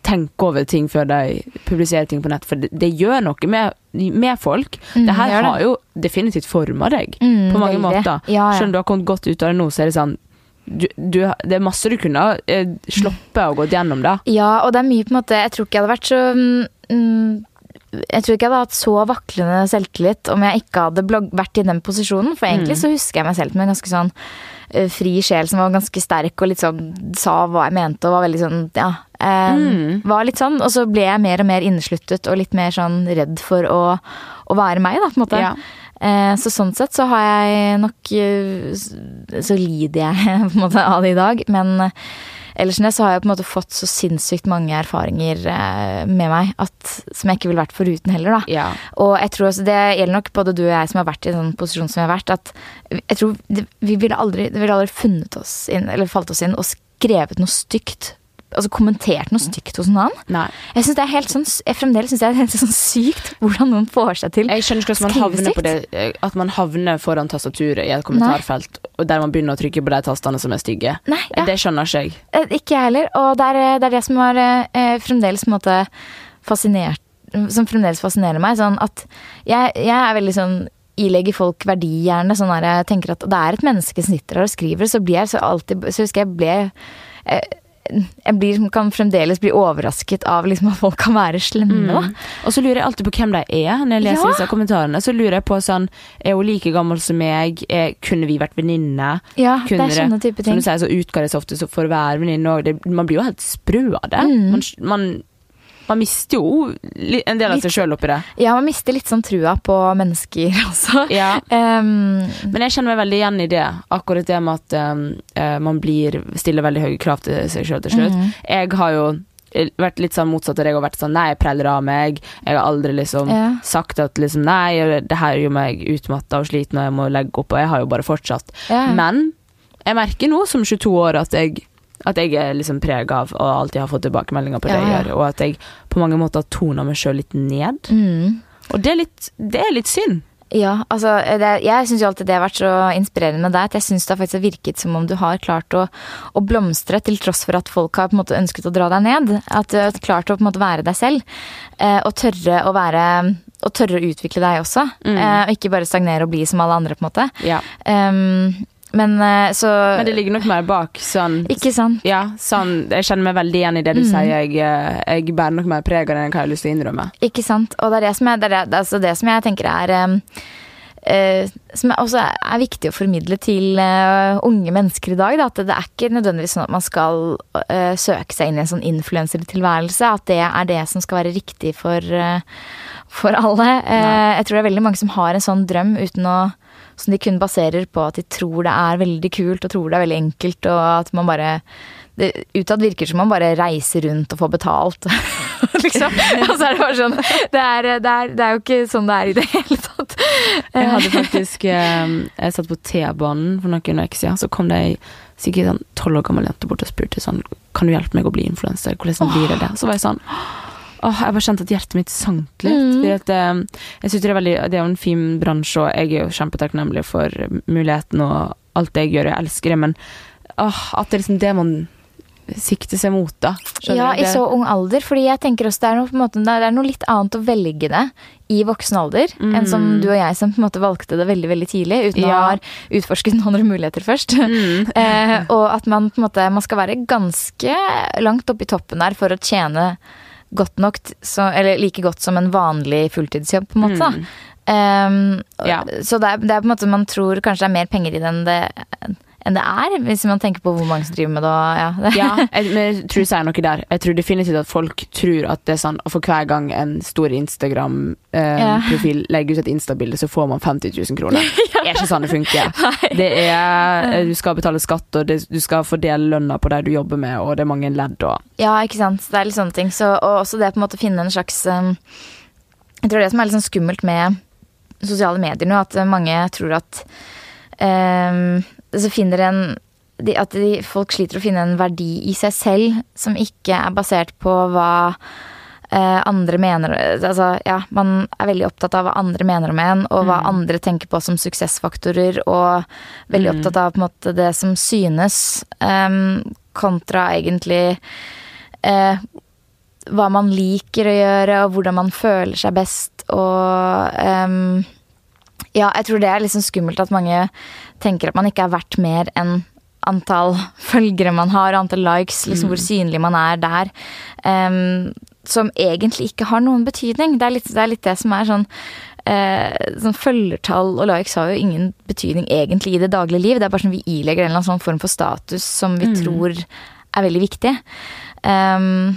tenker over ting før de publiserer ting på nett, for det, det gjør noe med, med folk. Mm, det her det. har jo definitivt forma deg Mm, på mange måter. Ja, ja. Selv om du har kommet godt ut av det nå, så er det sånn du, du, Det er masse du kunne eh, sluppet og gått gjennom, da. Ja, og det er mye på en måte Jeg tror ikke jeg hadde vært så mm, Jeg tror ikke jeg hadde hatt så vaklende selvtillit om jeg ikke hadde blogg, vært i den posisjonen. For egentlig Mm. så husker jeg meg selv som en ganske sånn uh, fri sjel som var ganske sterk og litt sånn sa hva jeg mente og var veldig sånn ja. Um, Mm. Var litt sånn. Og så ble jeg mer og mer innesluttet og litt mer sånn redd for å, å være meg, da, på en måte. Ja. Eh, Så sånn sett så har jeg nok eh, Så lider jeg på en måte av det i dag. Men eh, ellers enn det så har jeg på en måte fått så sinnssykt mange erfaringer med meg at, som jeg ikke ville vært foruten heller, da. Ja. Og jeg tror også det gjelder nok både du og jeg som har vært i en sånn posisjon som vi har vært, at jeg tror det, vi ville aldri, det ville aldri funnet oss inn, eller falt oss inn, og skrevet noe stygt. Altså kommentert noe stygt hos en annen. Nei. Jeg synes det er helt sånn, jeg fremdeles syns det er helt sånn sykt hvordan noen får seg til Jeg skjønner ikke hvordan man havner på det eh, At man havner foran tastaturet i et kommentarfelt, og der man begynner å trykke på de tastene som er stygge. Nei, ja. Det skjønner ikke jeg. Eh, Ikke jeg heller. Og det er, det er det som har eh, fremdeles på en måte fascinert Som fremdeles fascinerer meg. Sånn at jeg, jeg er veldig sånn Ilegger folk verdi, gjerne. Sånn at jeg tenker at det er et menneske som sitter her og skriver, så blir jeg så alltid Så husker jeg ble eh, jeg blir, kan fremdeles bli overrasket av liksom at folk kan være slemme. da. Mm. Og så lurer jeg alltid på hvem de er når jeg leser Ja. disse kommentarene. Så lurer jeg på sånn Er hun like gammel som meg? Er, kunne vi vært venninner? Ja, det er sånne type Som ting. du sier, så utga det seg ofte så for å være venninne òg. Man blir jo helt sprø av det. Mm. Man, man, man mister jo en del av seg sjøl oppi det. Ja, man mister litt sånn trua på mennesker også. Ja. Um, Men jeg kjenner meg veldig igjen i det. Akkurat det med at um, man blir stiller veldig høye krav til seg sjøl til slutt. Mhm. Jeg har jo eh, vært litt sånn motsatt av deg og vært sånn nei, jeg preller av meg. Jeg har aldri liksom Ja. sagt at liksom nei, det her gjør meg utmatta og sliten og jeg må legge opp, og jeg har jo bare fortsatt. ja. Men jeg merker nå som 22 år at jeg at jeg er liksom preg av og alltid har fått tilbakemeldinger på det jeg gjør, og at jeg på mange måter toner meg sjøl litt ned. Mm. Og det er litt, det er litt synd. Ja, altså det, Jeg syns jo alltid det har vært så inspirerende med deg. At jeg syns det har faktisk virket som om du har klart å, å blomstre til tross for at folk har på en måte ønsket å dra deg ned. At du har klart å på en måte være deg selv. Eh, og tørre å være Og tørre å utvikle deg også. Mm. Eh, og ikke bare stagnere og bli som alle andre, på en måte. Ja. Um, men uh, så Men det ligger nok mer bak. Sånn, Ikke sant? ja, sånn, jeg kjenner meg veldig igjen i det du Mm. sier. Jeg, eh, jeg bærer nok mer preg av det enn hva jeg har lyst til å innrømme. Ikke sant? Og det er det som, er, det er, altså det som jeg tenker er um, Uh, Som også er viktig å formidle til uh, unge mennesker i dag. Da, at det er ikke nødvendigvis sånn at man skal uh, søke seg inn i en sånn influensertilværelse. At det er det som skal være riktig for, for alle. Jeg tror det er veldig mange som har en sånn drøm uten å som de kun baserer på at de tror det er veldig kult og tror det er veldig enkelt, og at man bare det, Utad virker som man bare reiser rundt og får betalt. liksom. Og så er det bare sånn det er, det, er, det er jo ikke sånn det er i det hele tatt. Jeg hadde faktisk eh, Jeg satt på T-banen for noen uker siden, så kom det ei sikkert sånn tolv år gammel jente bort og spurte sånn Kan du hjelpe meg å bli influenser? Hvordan blir det det? Så var jeg sånn Åh, jeg bare kjente at hjertet mitt sank litt. Mm. At, eh, jeg synes det, er veldig, det er jo en fin bransje, og jeg er jo kjempetakknemlig for muligheten og alt det jeg gjør. Jeg elsker det, men åh, at det er liksom det man sikter seg mot, da. Skjønner Ja, du? i så ung alder. Fordi jeg tenker også det er noe, måte, det er noe litt annet å velge det i voksen alder enn som Mm. du og jeg som på en måte valgte det veldig veldig tidlig uten å ha utforsket noen andre muligheter først. Mm. eh, og at man på en måte man skal være ganske langt oppe i toppen der for å tjene godt nok, så, eller like godt som en vanlig fulltidsjobb, på en måte. Mm. Um, Ja. Så det er, det er på en måte man tror kanskje det er mer penger i det enn det, enn det er, hvis man tenker på hvor mange som driver med det. Og, ja. Ja, jeg, men jeg tror jeg sier noe der. Jeg tror definitivt at folk tror at det er sånn For hver gang en stor Instagram-profil legger ut et Insta-bilde, så får man 50 000 kroner. Det er ikke sånn det funker. Det er eh, Du skal betale skatt, og det, du skal fordele lønna på det du jobber med, og det er mange ledd og Ja, ikke sant. Det er litt sånne ting. Så, og også det på en måte å finne en slags um, Jeg tror det som er litt sånn skummelt med sosiale medier nå, at mange tror at um, Så finner en At de, folk sliter å finne en verdi i seg selv som ikke er basert på hva eh, andre mener Altså, ja, man er veldig opptatt av hva andre mener om en, og hva andre tenker på som suksessfaktorer, og veldig opptatt av på en måte det som synes, em, kontra egentlig eh, hva man liker å gjøre, og hvordan man føler seg best, og um, ja, jeg tror det er liksom skummelt at mange tenker at man ikke er verdt mer enn antall følgere man har, antall likes, liksom hvor synlig man er der. Um, som egentlig ikke har noen betydning. Det er litt det, er litt det som er sånn eh, sånn Følgertall og likes har jo ingen betydning egentlig i det daglige liv. Det er bare sånn vi ilegger en eller annen sånn form for status som vi tror er veldig viktig. Um,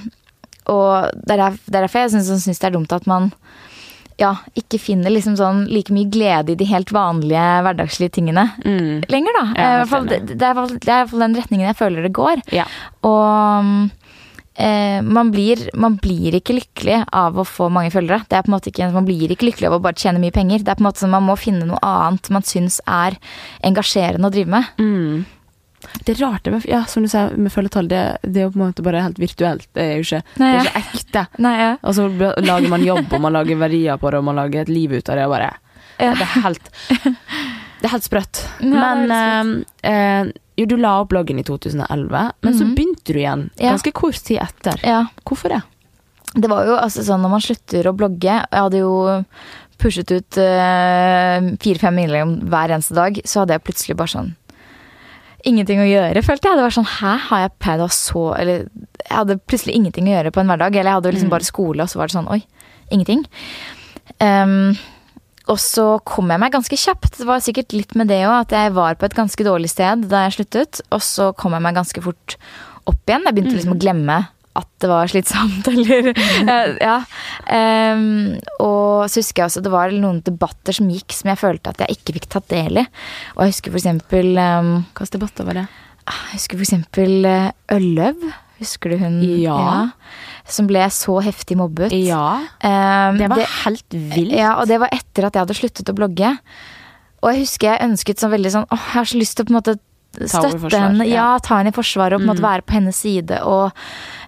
og det er, er derfor jeg syns syns det er dumt at man ja, ikke finner liksom sånn like mye glede i de helt vanlige hverdagslige tingene mm. lenger, da. Ja, Eh, fall, det, det er det er i hvert fall den retningen jeg føler det går. Ja. Og eh, man, blir, man blir ikke lykkelig av å få mange følgere. Det er på en måte ikke, Man blir ikke lykkelig av å bare tjene mye penger. Det er på en måte sånn Man må finne noe annet man syns er engasjerende å drive med. Mm. Det er rart, det med, ja, som du sier, med følgetall. Det, det er jo på en måte bare helt virtuelt. Det er jo ikke, Nei, det er ikke ekte. Nei, ja. Og så lager man jobb, og man lager verdier på det, og man lager et liv ut av det. Og bare, Ja. Det er helt Det er helt sprøtt. Ja, men eh, eh, jo, du la opp bloggen i 2011, men så Mhm. begynte du igjen Ja. ganske kort tid etter. ja. Hvorfor det? Det var jo altså sånn når man slutter å blogge Jeg hadde jo pushet ut fire-fem innlegg om hver eneste dag, så hadde jeg plutselig bare sånn Ingenting å gjøre, følte jeg. Det var sånn Hæ, har jeg pleid å ha så Eller jeg hadde plutselig ingenting å gjøre på en hverdag. Eller jeg hadde liksom Mm. bare skole, og så var det sånn Oi, ingenting. Um, og så kom jeg meg ganske kjapt. Det var sikkert litt med det òg, at jeg var på et ganske dårlig sted da jeg sluttet. Og så kom jeg meg ganske fort opp igjen. Jeg begynte liksom å glemme at det var slitsomt, eller eh, Ja. Um, og så husker jeg også det var noen debatter som gikk som jeg følte at jeg ikke fikk tatt del i. Og jeg husker for eksempel ehm, Hva debatter var det? jeg husker for eksempel eh, Ølløv. Husker du hun? Ja. Som ble så heftig mobbet. Ja, Um, det var helt vilt. ja, og det var etter at jeg hadde sluttet å blogge. Og jeg husker jeg ønsket sånn veldig sånn Åh, jeg har så lyst til å på en måte støtte henne. ja. Ja, ta henne i forsvaret og på en måte Mm. være på hennes side og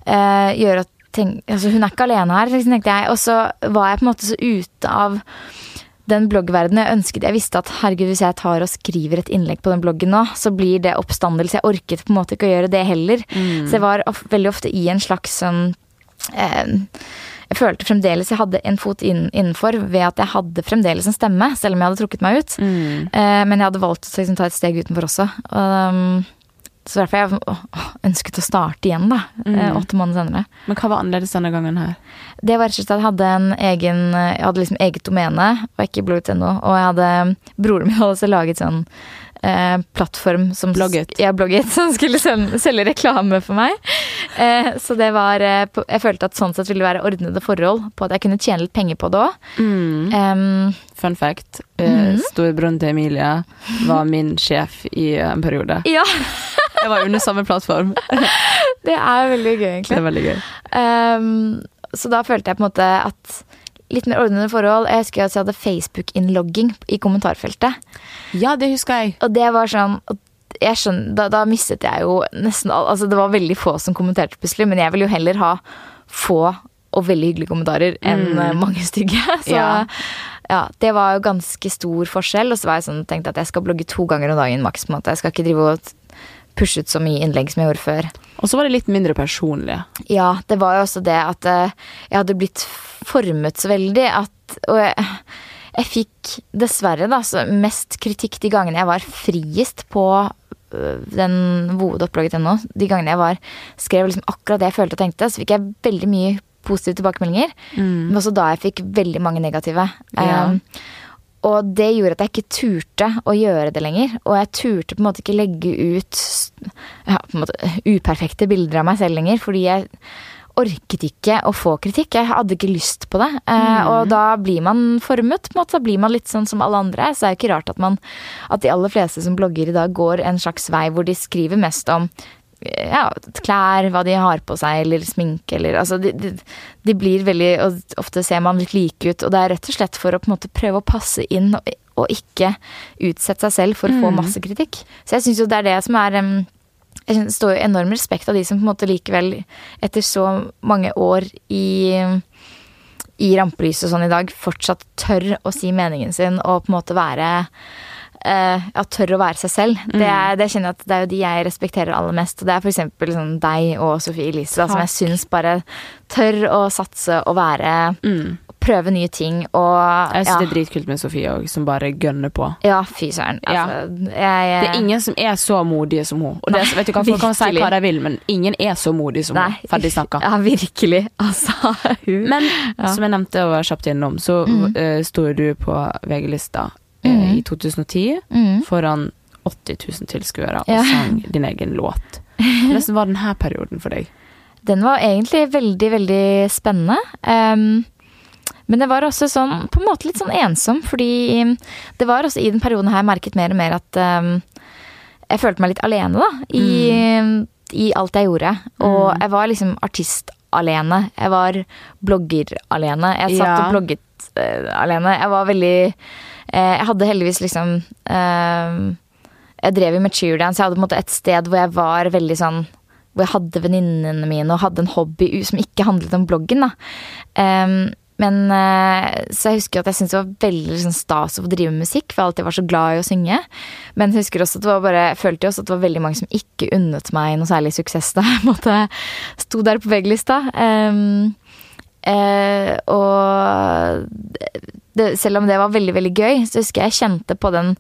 eh, gjøre at tenk, Altså, hun er ikke alene her, liksom, tenkte jeg. Og så var jeg på en måte så ute av den bloggverdenen jeg ønsket. Jeg visste at herregud, hvis jeg tar og skriver et innlegg på den bloggen nå, så blir det oppstandelse. Jeg orket på en måte ikke å gjøre det heller. Mm. Så jeg var of veldig ofte i en slags sånn eh, Jeg følte fremdeles jeg hadde en fot inn, innenfor ved at jeg hadde fremdeles en stemme, selv om jeg hadde trukket meg ut. Mm. Eh, men jeg hadde valgt å liksom, ta et steg utenfor også. Og, um, så derfor jeg ønsket å starte igjen, da. eh, Mm. åtte måneder senere. Men hva var annerledes denne gangen her? Det var rett og slett at jeg hadde en egen Jeg hadde liksom eget domene, og ikke blogget.no. Og jeg hadde Broren min hadde også laget sånn eh, plattform som Blogget. Ja, blogget, som skulle selge, selge reklame for meg. Eh, så det var eh, Jeg følte at sånn sett ville det være ordnede forhold på at jeg kunne tjene litt penger på det òg. Mm. Fun fact. eh, Mhm. Storebroren til Emilie var min sjef i en periode. ja, Jeg var under samme plattform. det er veldig gøy, egentlig. Det er veldig gøy. Um, så da følte jeg på en måte at litt mer ordnede forhold. Jeg husker at jeg hadde Facebook-innlogging i kommentarfeltet. Ja, det husker jeg. Og det var sånn jeg skjønner, da, da mistet jeg jo nesten all, Altså det var veldig få som kommenterte plutselig, men jeg ville jo heller ha få og veldig hyggelige kommentarer enn Mm. eh, mange stygge. Så ja. Ja. det var jo ganske stor forskjell. Og så var jeg sånn, tenkte at jeg skal blogge to ganger om dagen maks. på en måte. Jeg skal ikke drive og pushe ut så mye innlegg som jeg gjorde før. Og så var det litt mindre personlig. Ja, det var jo også det at eh, jeg hadde blitt formet så veldig at Og jeg, jeg fikk dessverre da så mest kritikk de gangene jeg var friest på den den voodoo.blogget.no. De gangene jeg var skrev liksom akkurat det jeg følte og tenkte, så fikk jeg veldig mye positive tilbakemeldinger. Mm. Men også da jeg fikk veldig mange negative. Ja. Um, og det gjorde at jeg ikke turte å gjøre det lenger. Og jeg turte på en måte ikke legge ut ja, måte, uperfekte bilder av meg selv lenger, fordi jeg orket ikke å få kritikk. Jeg hadde ikke lyst på det. Eh, og da blir man formet. på en måte, Da blir man litt sånn som alle andre. Så det er jo ikke rart at, man, at de aller fleste som blogger i dag, går en slags vei hvor de skriver mest om ja, klær, hva de har på seg, eller sminke, eller Altså, de, de, de blir veldig Og ofte ser man litt like ut, og det er rett og slett for å på en måte prøve å passe inn og, og ikke utsette seg selv for å få masse kritikk. Så jeg syns jo det er det som er um, jeg står jo enorm respekt av de som på en måte likevel, etter så mange år i i rampelyset og sånn i dag, fortsatt tør å si meningen sin og på en måte være eh, ja, tør å være seg selv. Det, er, det kjenner jeg at det er jo de jeg respekterer aller mest. Og det er eksempel sånn deg og Sofie Elise, da, som jeg syns bare tør å satse og være Prøve nye ting og Jeg syns ja. det er dritkult med Sofie òg, som bare gønner på. Ja, fy søren. Ja. Altså, jeg, Det er ingen som er så modige som hun. Og det, vet du hva, Folk kan si hva de vil, men ingen er så modig som hun. Ferdig snakka. Ja, virkelig. Altså, hun Men Ja. Som jeg nevnte og var kjapt innom, så mm. sto du på VG-lista eh, i 2010 mm. foran 80 000 tilskuere og Ja. sang din egen låt. Hvordan var denne perioden for deg? Den var egentlig veldig, veldig spennende. Um, men det var også sånn, på en måte litt sånn ensom, fordi det var også i den perioden her merket mer og mer at um, jeg følte meg litt alene, da. I, i alt jeg gjorde. Og jeg var liksom artist alene. Jeg var blogger alene. Jeg satt Ja. og blogget uh, alene. Jeg var veldig Jeg hadde heldigvis liksom ehm, Jeg drev jo med cheerdance. Jeg hadde på en måte et sted hvor jeg var veldig sånn hvor jeg hadde venninnene mine og hadde en hobby som ikke handlet om bloggen. da. Men eh, Så jeg husker at jeg syntes det var veldig sånn, stas å få drive med musikk, for jeg alltid var så glad i å synge. Men jeg husker også at det var bare, jeg følte også at det var veldig mange som ikke unnet meg noe særlig suksess da jeg måte sto der på VG-lista. Ehm, eh, og det, selv om det var veldig, veldig gøy, så husker jeg jeg kjente på den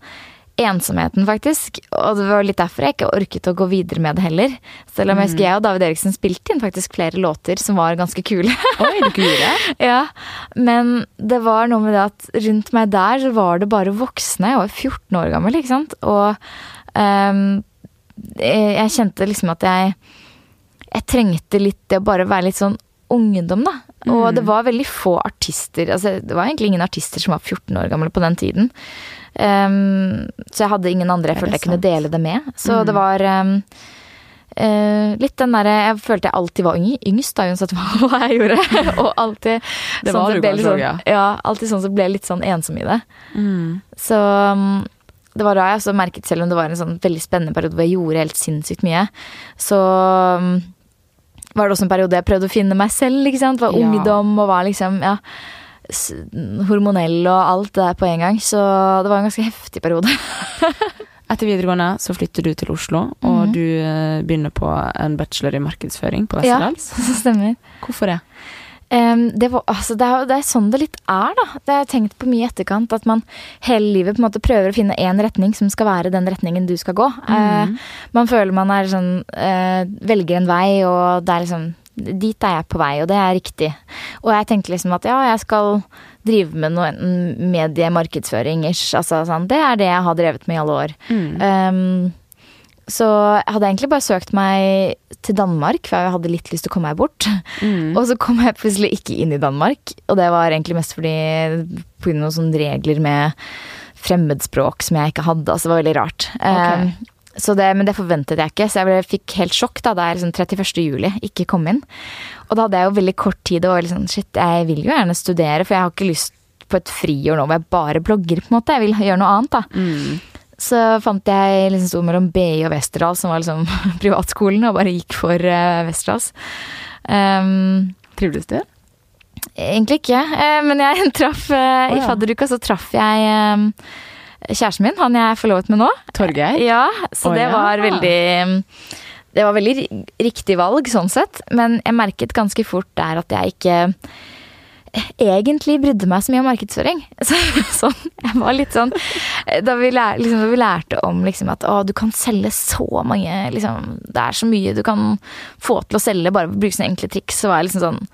ensomheten, faktisk. Og det var litt derfor jeg ikke orket å gå videre med det heller. Selv om jeg husker jeg og David Eriksen spilte inn faktisk flere låter som var ganske kule. Oi, du kule. ja, Men det var noe med det at rundt meg der så var det bare voksne. Jeg var 14 år gammel, ikke sant. Og jeg jeg kjente liksom at jeg Jeg trengte litt det å bare være litt sånn ungdom, da. Og det var veldig få artister. Altså, det var egentlig ingen artister som var 14 år gamle på den tiden. Um, så jeg hadde ingen andre jeg følte jeg kunne dele det med. Så det var um, uh, litt den derre Jeg følte jeg alltid var yngst, da, uansett hva, jeg gjorde. og alltid Det sånn som ble litt sånn, ja. Alltid sånn så ble litt sånn ensom i det. Mm. Så um, det var da jeg også merket, selv om det var en sånn veldig spennende periode hvor jeg gjorde helt sinnssykt mye, så var det også en periode jeg prøvde å finne meg selv, ikke sant. Var Ja. ungdom og var liksom, ja Hormonell og alt det der på en gang. Så det var en ganske heftig periode. Etter videregående så flytter du til Oslo, og du eh, begynner på en bachelor i markedsføring på ja, Westerdals. så stemmer. Hvorfor det? Det, var, altså, det, er, det er sånn det litt er, da. Det har jeg tenkt på mye i etterkant. At man hele livet på en måte prøver å finne én retning som skal være den retningen du skal gå. Eh, man føler man er sånn eh, Velger en vei, og det er liksom Dit er jeg på vei, og det er riktig. Og jeg tenkte liksom at ja, jeg skal drive med noe enten mediemarkedsføring ish. Altså sånn. Det er det jeg har drevet med i alle år. Um, så jeg hadde egentlig bare søkt meg til Danmark, for jeg hadde litt lyst til å komme meg bort. Mm. Og så kom jeg plutselig ikke inn i Danmark, og det var egentlig mest fordi pga. noen sånne regler med fremmedspråk som jeg ikke hadde. Altså det var veldig rart. Okay. Um, så det, men det forventet jeg ikke, så jeg ble, fikk helt sjokk da da jeg liksom 31. juli ikke kom inn. Og da hadde jeg jo veldig kort tid og var litt sånn shit, jeg vil jo gjerne studere, for jeg har ikke lyst på et friår nå hvor jeg bare blogger, på en måte. Jeg vil gjøre noe annet, da. Mm. Så fant jeg liksom sto mellom BI og Westerdals, som var liksom privatskolen, og bare gikk for uh, Westerdals. Um, Trivdes du? egentlig ikke, eh, men jeg traff oh, ja. I fadderuka så traff jeg kjæresten min, han jeg er forlovet med nå. Torgeir? Ja, så oh, det ja. var veldig Det var veldig riktig valg, sånn sett. Men jeg merket ganske fort der at jeg ikke egentlig brydde meg så mye om markedsføring. Så, sånn, jeg var litt sånn Da vi, lær, liksom, da vi lærte om liksom, at å, du kan selge så mange liksom, Det er så mye du kan få til å selge bare ved å bruke sånne enkle triks, så var jeg liksom sånn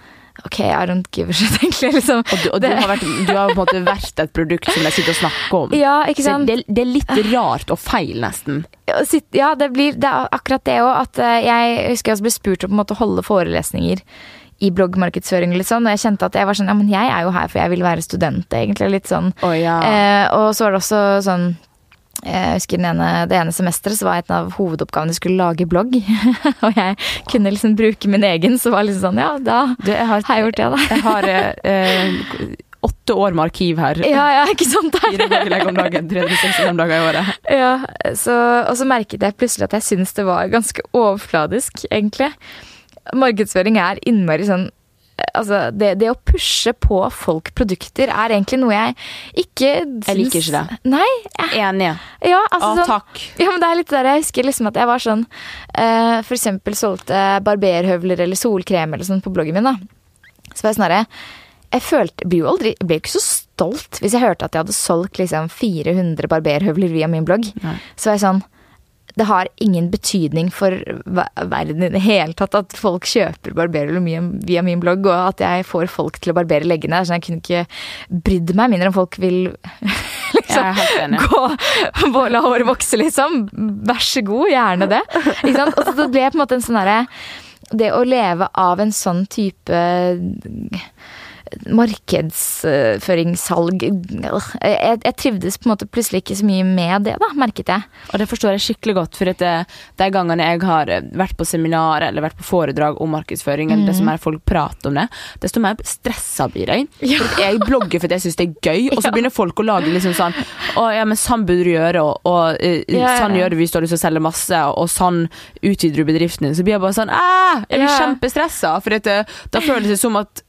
Ok, I don't give a shit, egentlig. Liksom. Og, du, og du, har vært, du har på en måte vært et produkt som jeg sitter og snakker om. Ja, ikke sant? Det, det, er litt rart og feil, nesten. Ja, det, blir, det er akkurat det òg. At eh, jeg husker jeg ble spurt om å holde forelesninger i bloggmarkedsføring litt sånn, og jeg kjente at jeg var sånn Ja, men jeg er jo her for jeg vil være student, egentlig. Litt sånn. Oh, ja. eh, og så var det også sånn jeg husker ene, Det ene semesteret så var et av hovedoppgavene jeg skulle lage blogg. og jeg kunne liksom bruke min egen, så var det liksom sånn Ja, da du, jeg har, har jeg gjort det, da. Jeg har eh, åtte år med arkiv her. Ja, ja, ikke sant? Fire blogginnlegg om dagen, 365 dager i året. Ja, så, Og så merket jeg plutselig at jeg syntes det var ganske overfladisk, egentlig markedsføring er innmari sånn Altså, det, det, å pushe på folk produkter er egentlig noe jeg ikke syns Jeg liker ikke det. Nei. Jeg, Enig. Ja, altså, Å, sånn, takk. Ja, men det er litt der jeg husker liksom at jeg var sånn uh, For eksempel solgte barberhøvler eller solkrem eller sånn på bloggen min, da. Så var jeg sånn herre Jeg følte Blir jo aldri ble ikke så stolt hvis jeg hørte at jeg hadde solgt liksom 400 barberhøvler via min blogg. Nei. Så var jeg sånn det har ingen betydning for verden i det hele tatt at folk kjøper barberolje via min blogg, og at jeg får folk til å barbere leggene. Så jeg kunne ikke brydd meg mindre om folk vil liksom gå La håret vokse, liksom. Vær så god, gjerne det. Ikke sant? Og så det ble på en måte en sånn herre Det å leve av en sånn type markedsføringssalg jeg, jeg, trivdes på en måte plutselig ikke så mye med det, da, merket jeg. Og det forstår jeg skikkelig godt, for det, de gangene jeg har vært på seminar eller vært på foredrag om markedsføring, eller mm. desto mer folk prater om det, desto mer stressa blir jeg. Ja. For jeg blogger fordi jeg syns det er gøy, og så ja. begynner folk å lage liksom sånn Å ja, men sånn burde du gjøre, og, og uh, ja, sånn gjør du hvis du har lyst til å selge masse, og sånn utvider du bedriften din. Så blir jeg bare sånn Æh, jeg blir kjempestressa, for det, da føles det som at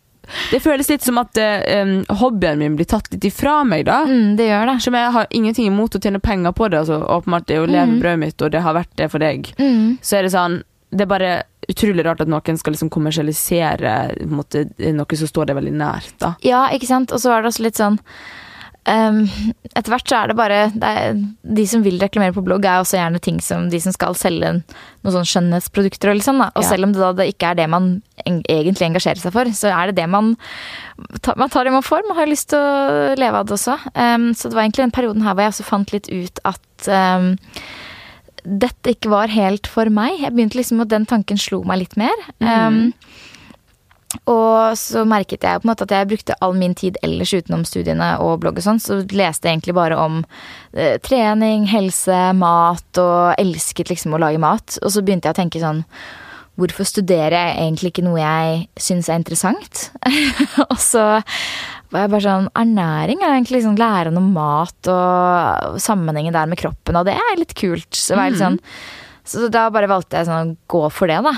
det føles litt som at um, hobbyen min blir tatt litt ifra meg, da. Mm, det gjør det. Som jeg har ingenting imot å tjene penger på det. Altså, åpenbart det er jo levebrødet mm. mitt, og det har vært det for deg. Mm. Så er det sånn Det er bare utrolig rart at noen skal liksom kommersialisere måte, noe som står deg veldig nært, da. Ja, ikke sant. Og så er det også litt sånn Um, etter hvert så er det bare det er, De som vil reklamere på blogg, er også gjerne ting som de som skal selge noen sånn skjønnhetsprodukter. Og, liksom, og ja. selv om det da det ikke er det man egentlig engasjerer seg for, så er det det man Man tar det man får. Man har lyst til å leve av det også. Um, så det var egentlig den perioden her hvor jeg også fant litt ut at um, dette ikke var helt for meg. Jeg begynte liksom at Den tanken slo meg litt mer. Mm. Og så merket jeg på en måte at jeg brukte all min tid ellers utenom studiene og blogg og sånn, så leste jeg egentlig bare om eh, trening, helse, mat og elsket liksom å lage mat. Og så begynte jeg å tenke sånn Hvorfor studerer jeg egentlig ikke noe jeg syns er interessant? og så var jeg bare sånn Ernæring er egentlig liksom læren om mat og sammenhengen der med kroppen, og det er litt kult. Så, var jeg litt sånn, så da bare valgte jeg sånn å gå for det, da.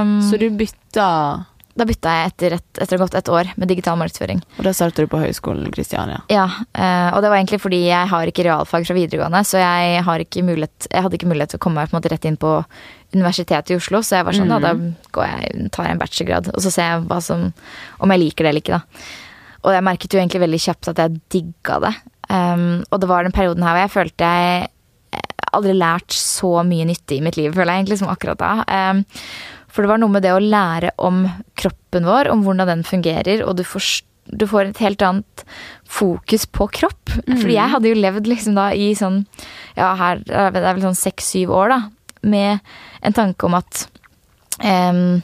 Um, så du bytta da bytta jeg etter, et, etter godt et år med digital markedsføring. Og da startet du på Høgskolen Kristiania? Ja, eh, og det var egentlig fordi jeg har ikke realfag fra videregående, så jeg, mulighet, jeg hadde ikke mulighet til å komme måte rett inn på Universitetet i Oslo, så jeg var sånn, mm. da, da går jeg, tar jeg en bachelorgrad, og så ser jeg som, om jeg liker det eller ikke, da. Og jeg merket jo egentlig veldig kjapt at jeg digga det. Um, og det var den perioden her hvor jeg følte jeg aldri lært så mye nyttig i mitt liv, føler jeg egentlig, som akkurat da. Um, for det var noe med det å lære om kroppen vår, om hvordan den fungerer, og du får, du får et helt annet fokus på kropp. Mm. Fordi jeg hadde jo levd liksom da i sånn, ja her, det er vel sånn seks-syv år, da, med en tanke om at um,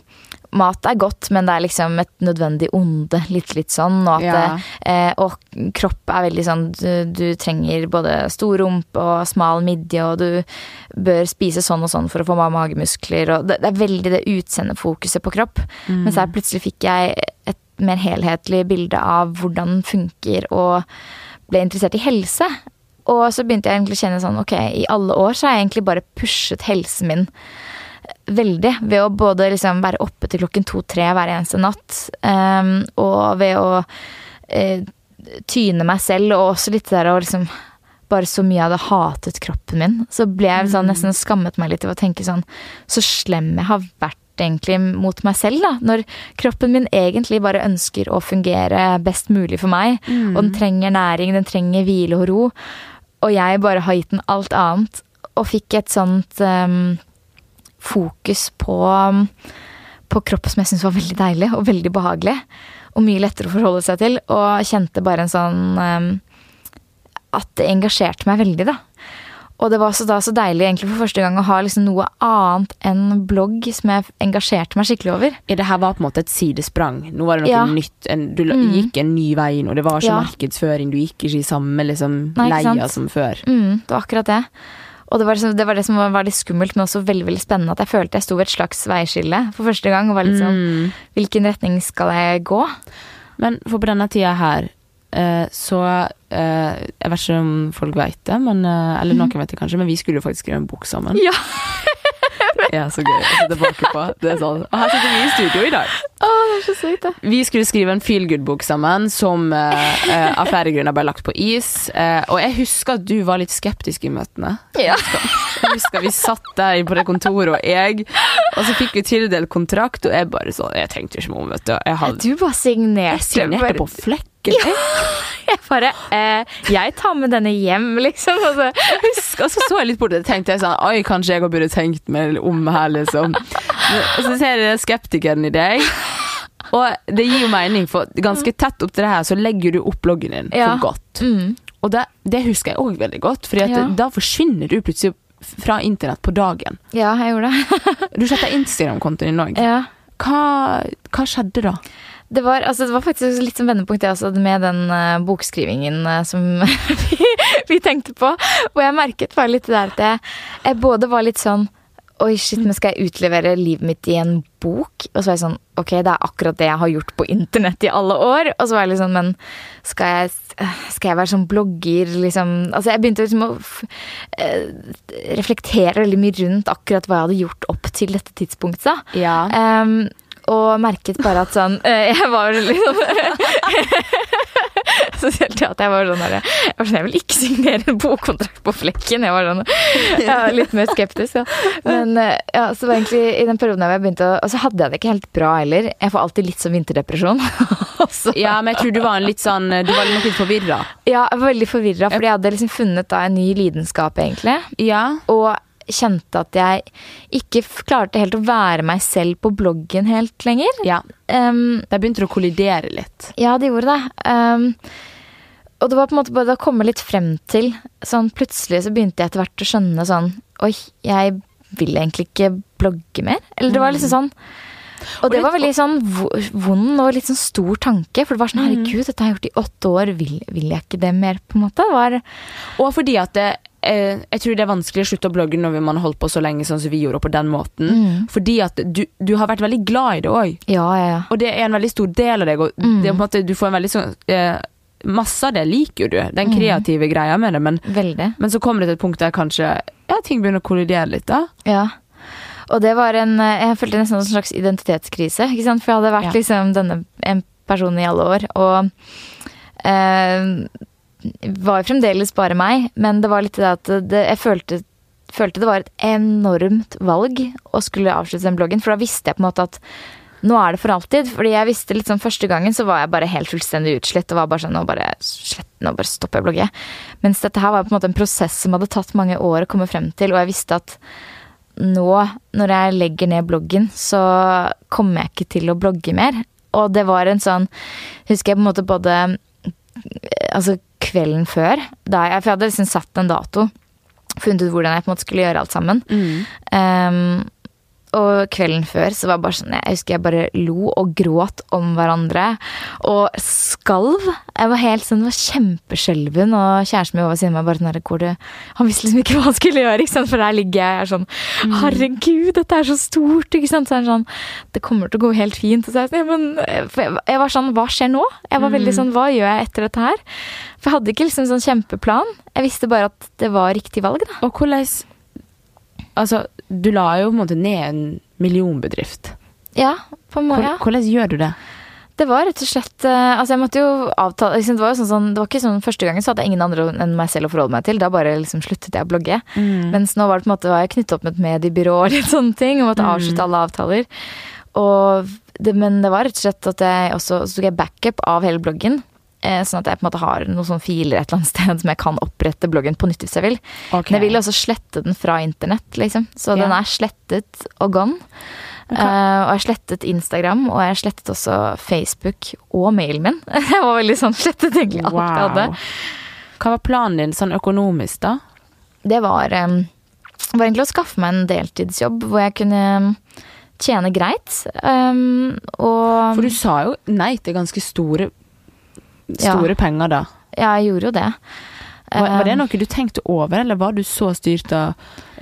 mat er godt, men det er liksom et nødvendig onde. Litt litt sånn. Og, at, ja. eh, og kropp er veldig sånn du, du, trenger både stor rump og smal midje, og du bør spise sånn og sånn for å få magemuskler. Og det, det er veldig det utseendefokuset på kropp. Mm. så her plutselig fikk jeg et mer helhetlig bilde av hvordan den funker, og ble interessert i helse. Og så begynte jeg egentlig å kjenne sånn ok, i alle år så har jeg egentlig bare pushet helsen min veldig ved å både liksom være oppe til klokken to-tre hver eneste natt, um, og ved å uh, tyne meg selv, og også litt der å liksom bare så mye jeg hadde hatet kroppen min, så ble jeg sånn, mm. nesten skammet meg litt over å tenke sånn Så slem jeg har vært egentlig mot meg selv, da. Når kroppen min egentlig bare ønsker å fungere best mulig for meg. Mm. Og den trenger næring, den trenger hvile og ro. Og jeg bare har gitt den alt annet. Og fikk et sånt um, fokus på, på kropp som jeg syntes var veldig deilig og veldig behagelig. Og mye lettere å forholde seg til. Og kjente bare en sånn um, At det engasjerte meg veldig, da. Og det var så, da så deilig egentlig for første gang å ha liksom noe annet enn blogg som jeg engasjerte meg skikkelig over. Ja, det her var på en måte et sidesprang. Nå var det noe Ja. nytt. En, du Mm. gikk en ny vei inn, og det var ikke Ja. markedsføring. Du gikk ikke i samme liksom, Nei, leia som før. Mm, det var akkurat det. Og det var, liksom, det var det som var, litt skummelt, men også veldig veldig spennende. At jeg følte jeg sto ved et slags veiskille for første gang. Og var litt sånn Mm. Hvilken retning skal jeg gå? Men for på denne tida her, eh, så eh, Jeg vet ikke om folk vet det, men, eh, eller noen vet det kanskje, men vi skulle jo faktisk skrive en bok sammen. Ja. Ja, så gøy å se tilbake på. Det er sånn. Og her sitter vi i studio i dag. Å, det er så sykt, det. Vi skulle skrive en feel good-bok sammen, som eh, eh, av flere grunner ble lagt på is. Eh, og jeg husker at du var litt skeptisk i møtene. Ja. Jeg husker Vi satt der på det kontoret, og jeg Og så fikk vi tildelt kontrakt, og jeg bare sånn Jeg tenkte ikke meg om, vet du. Jeg, hadde, Du bare signerte. jeg signerte på på flekken. Jeg Jeg bare eh, Jeg tar med denne hjem, liksom. Og så, husk, og så så jeg litt bort og tenkte jeg sånn Oi, kanskje jeg burde tenkt meg om her, liksom. Og så ser jeg skeptikeren i deg. Og det gir jo mening, for ganske tett opp til det her så legger du opp bloggen din Ja. for godt. mm, Og det, det husker jeg òg veldig godt, for Ja. da forsvinner du plutselig fra internett på dagen. ja, jeg gjorde det. Du setter Instagram-kontoen din òg. Ja. Hva, hva skjedde da? Det var, altså, det var faktisk litt som vendepunkt det, også, med den uh, bokskrivingen uh, som vi, vi tenkte på. Hvor jeg merket bare litt der at jeg, jeg både var litt sånn Oi, shit, men skal jeg utlevere livet mitt i en bok? Og så var jeg sånn Ok, det er akkurat det jeg har gjort på internett i alle år. Og så var jeg litt sånn Men skal jeg, skal jeg være sånn blogger, liksom Altså, jeg begynte liksom å eh, reflektere veldig mye rundt akkurat hva jeg hadde gjort opp til dette tidspunktet. Ja. Ehm, og merket bare at sånn eh, Jeg var liksom det at jeg var sånn der, Jeg var sånn, jeg vil ikke signere en bokkontrakt på flekken. Jeg var sånn jeg var litt mer skeptisk. Ja. Men eh, ja, så var egentlig i den perioden jeg begynte å Og så hadde jeg det ikke helt bra heller. Jeg får alltid litt sånn vinterdepresjon. Så- ja, men jeg tror du var en litt sånn Du var nok litt forvirra. ja, jeg var veldig forvirra, fordi jeg hadde liksom funnet da en ny lidenskap, egentlig. Ja. Og kjente at jeg ikke klarte helt å være meg selv på bloggen helt lenger. ja. Um, Der begynte det å kollidere litt. Ja, det gjorde det. Um, og det var på en måte bare å komme litt frem til sånn Plutselig så begynte jeg etter hvert å skjønne sånn Oi, jeg vil egentlig ikke blogge mer. Eller det var liksom sånn og det var veldig sånn vond og litt sånn stor tanke. For det var sånn herregud, dette har jeg gjort i åtte år, vil, vil jeg ikke det mer? på en måte? Var, Og fordi at det, eh, jeg tror det er vanskelig å slutte å blogge når man har holdt på så lenge sånn som vi gjorde, på den måten. Mm. Fordi at du, du har vært veldig glad i det òg. ja, ja, ja. Og det er en veldig stor del av deg, og Mm. det måte, du får en veldig sånn eh, Masse av det liker jo du, den Mm. kreative greia med det, men, men så kommer det til et punkt der kanskje ja, ting begynner å kollidere litt, da. Ja. Og det var en eh, Jeg følte nesten en slags identitetskrise. Ikke sant? For jeg hadde vært liksom denne en personen i alle år. Og eh, var jo fremdeles bare meg, men det var litt det at det, jeg følte, følte det var et enormt valg å skulle avslutte den bloggen. For da visste jeg på en måte at nå er det for alltid. Fordi jeg visste litt sånn første gangen så var jeg bare helt fullstendig utslitt og var bare sånn nå bare, slett, nå bare stopper jeg å blogge. Mens dette her var på en måte en prosess som hadde tatt mange år å komme frem til, og jeg visste at nå, når jeg legger ned bloggen, så kommer jeg ikke til å blogge mer. Og det var en sånn Husker jeg på en måte både Altså kvelden før, jeg, for jeg hadde liksom satt en dato. Funnet ut hvordan jeg på en måte skulle gjøre alt sammen. Um, og kvelden før så var det bare sånn Jeg husker jeg bare lo og gråt om hverandre. Og skalv. Jeg var helt sånn, var kjempeskjelven. Og kjæresten min var ved siden av meg bare sånn hvor det Han visste liksom ikke hva han skulle gjøre, ikke sant? for der ligger jeg jeg er sånn Herregud, dette er så stort! ikke sant? Så er det sånn Det kommer til å gå helt fint. Og så er jeg, sånn, men, jeg, jeg var sånn Hva skjer nå? Jeg var veldig sånn Hva gjør jeg etter dette her? For jeg hadde ikke liksom sånn kjempeplan. Jeg visste bare at det var riktig valg, da. Og hvordan Altså, du la jo på en måte ned en millionbedrift. Ja, på en måte. Hvordan gjør du det? Det var rett og slett eh, Altså jeg måtte jo avtale liksom, det, var jo sånn, sånn, det var ikke sånn Første gangen så hadde jeg ingen andre enn meg selv å forholde meg til. Da bare liksom sluttet jeg å blogge. Mens nå var det på en måte var jeg knyttet opp med et mediebyrå og litt sånne ting. Og måtte avslutte alle avtaler. Og det, men det var rett og slett at jeg også Så tok jeg backup av hele bloggen. Eh, sånn at jeg på en måte har noen sånne filer et eller annet sted som jeg kan opprette bloggen på nytt hvis jeg vil. Okay. Men jeg vil også slette den fra internett, liksom. Så yeah. den er slettet og gone. Eh, og jeg slettet Instagram, og jeg slettet også Facebook og mailen min. Jeg var veldig sånn slettet egentlig alt jeg hadde. Hva var planen din sånn økonomisk, da? Det var, um, var egentlig å skaffe meg en deltidsjobb hvor jeg kunne tjene greit. Um, og For du sa jo nei til ganske store, store penger, da. Ja, jeg gjorde jo det. Var, var det noe du tenkte over, eller var du så styrt av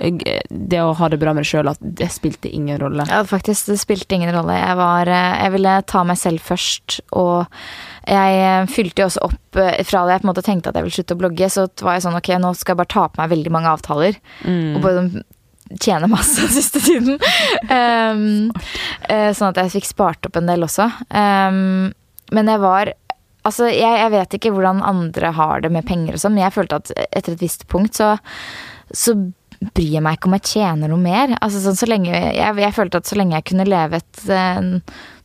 eh, det å ha det bra med deg sjøl at det spilte ingen rolle? Ja, faktisk, det spilte ingen rolle. Jeg var eh, Jeg ville ta meg selv først, og jeg eh, fylte jo også opp eh, Fra det jeg på en måte tenkte at jeg ville slutte å blogge, så var jeg sånn ok, nå skal jeg bare ta på meg veldig mange avtaler. Mm. Og sånn tjene masse den siste tiden. um, eh, sånn at jeg fikk spart opp en del også. Um, men jeg var Altså, jeg, jeg vet ikke hvordan andre har det med penger og sånn, men jeg følte at etter et visst punkt så, så bryr jeg meg ikke om jeg tjener noe mer. Altså sånn så lenge Jeg, jeg følte at så lenge jeg kunne leve et eh,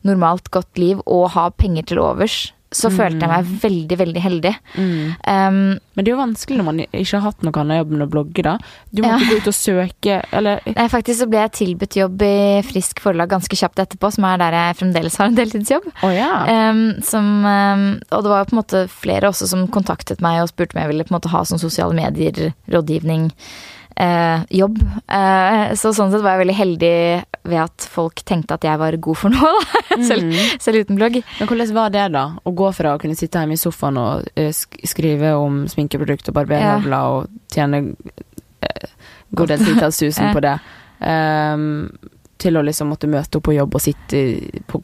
normalt, godt liv og ha penger til overs, så følte jeg meg veldig, veldig heldig. Mm. Um, Men det er jo vanskelig når man ikke har hatt noe annet jobb enn å blogge, da. Du må Ja. gå ut og søke, eller Nei, faktisk så ble jeg tilbudt jobb i Frisk Forlag ganske kjapt etterpå, som er der jeg fremdeles har en deltidsjobb. Å ja. um, som, um, og det var jo på en måte flere også som kontaktet meg og spurte om jeg ville på en måte ha sånn sosiale medier, rådgivning, eh, jobb. Eh, så sånn sett var jeg veldig heldig ved at folk tenkte at jeg var god for noe, da. selv, selv uten blogg. Men hvordan var det, da? Å gå fra å kunne sitte hjemme i sofaen og eh, skrive om sminkeprodukt og barberhøvler og tjene uh, god del titalls tusen Ja. på det, um, til å liksom måtte møte opp på jobb og sitte på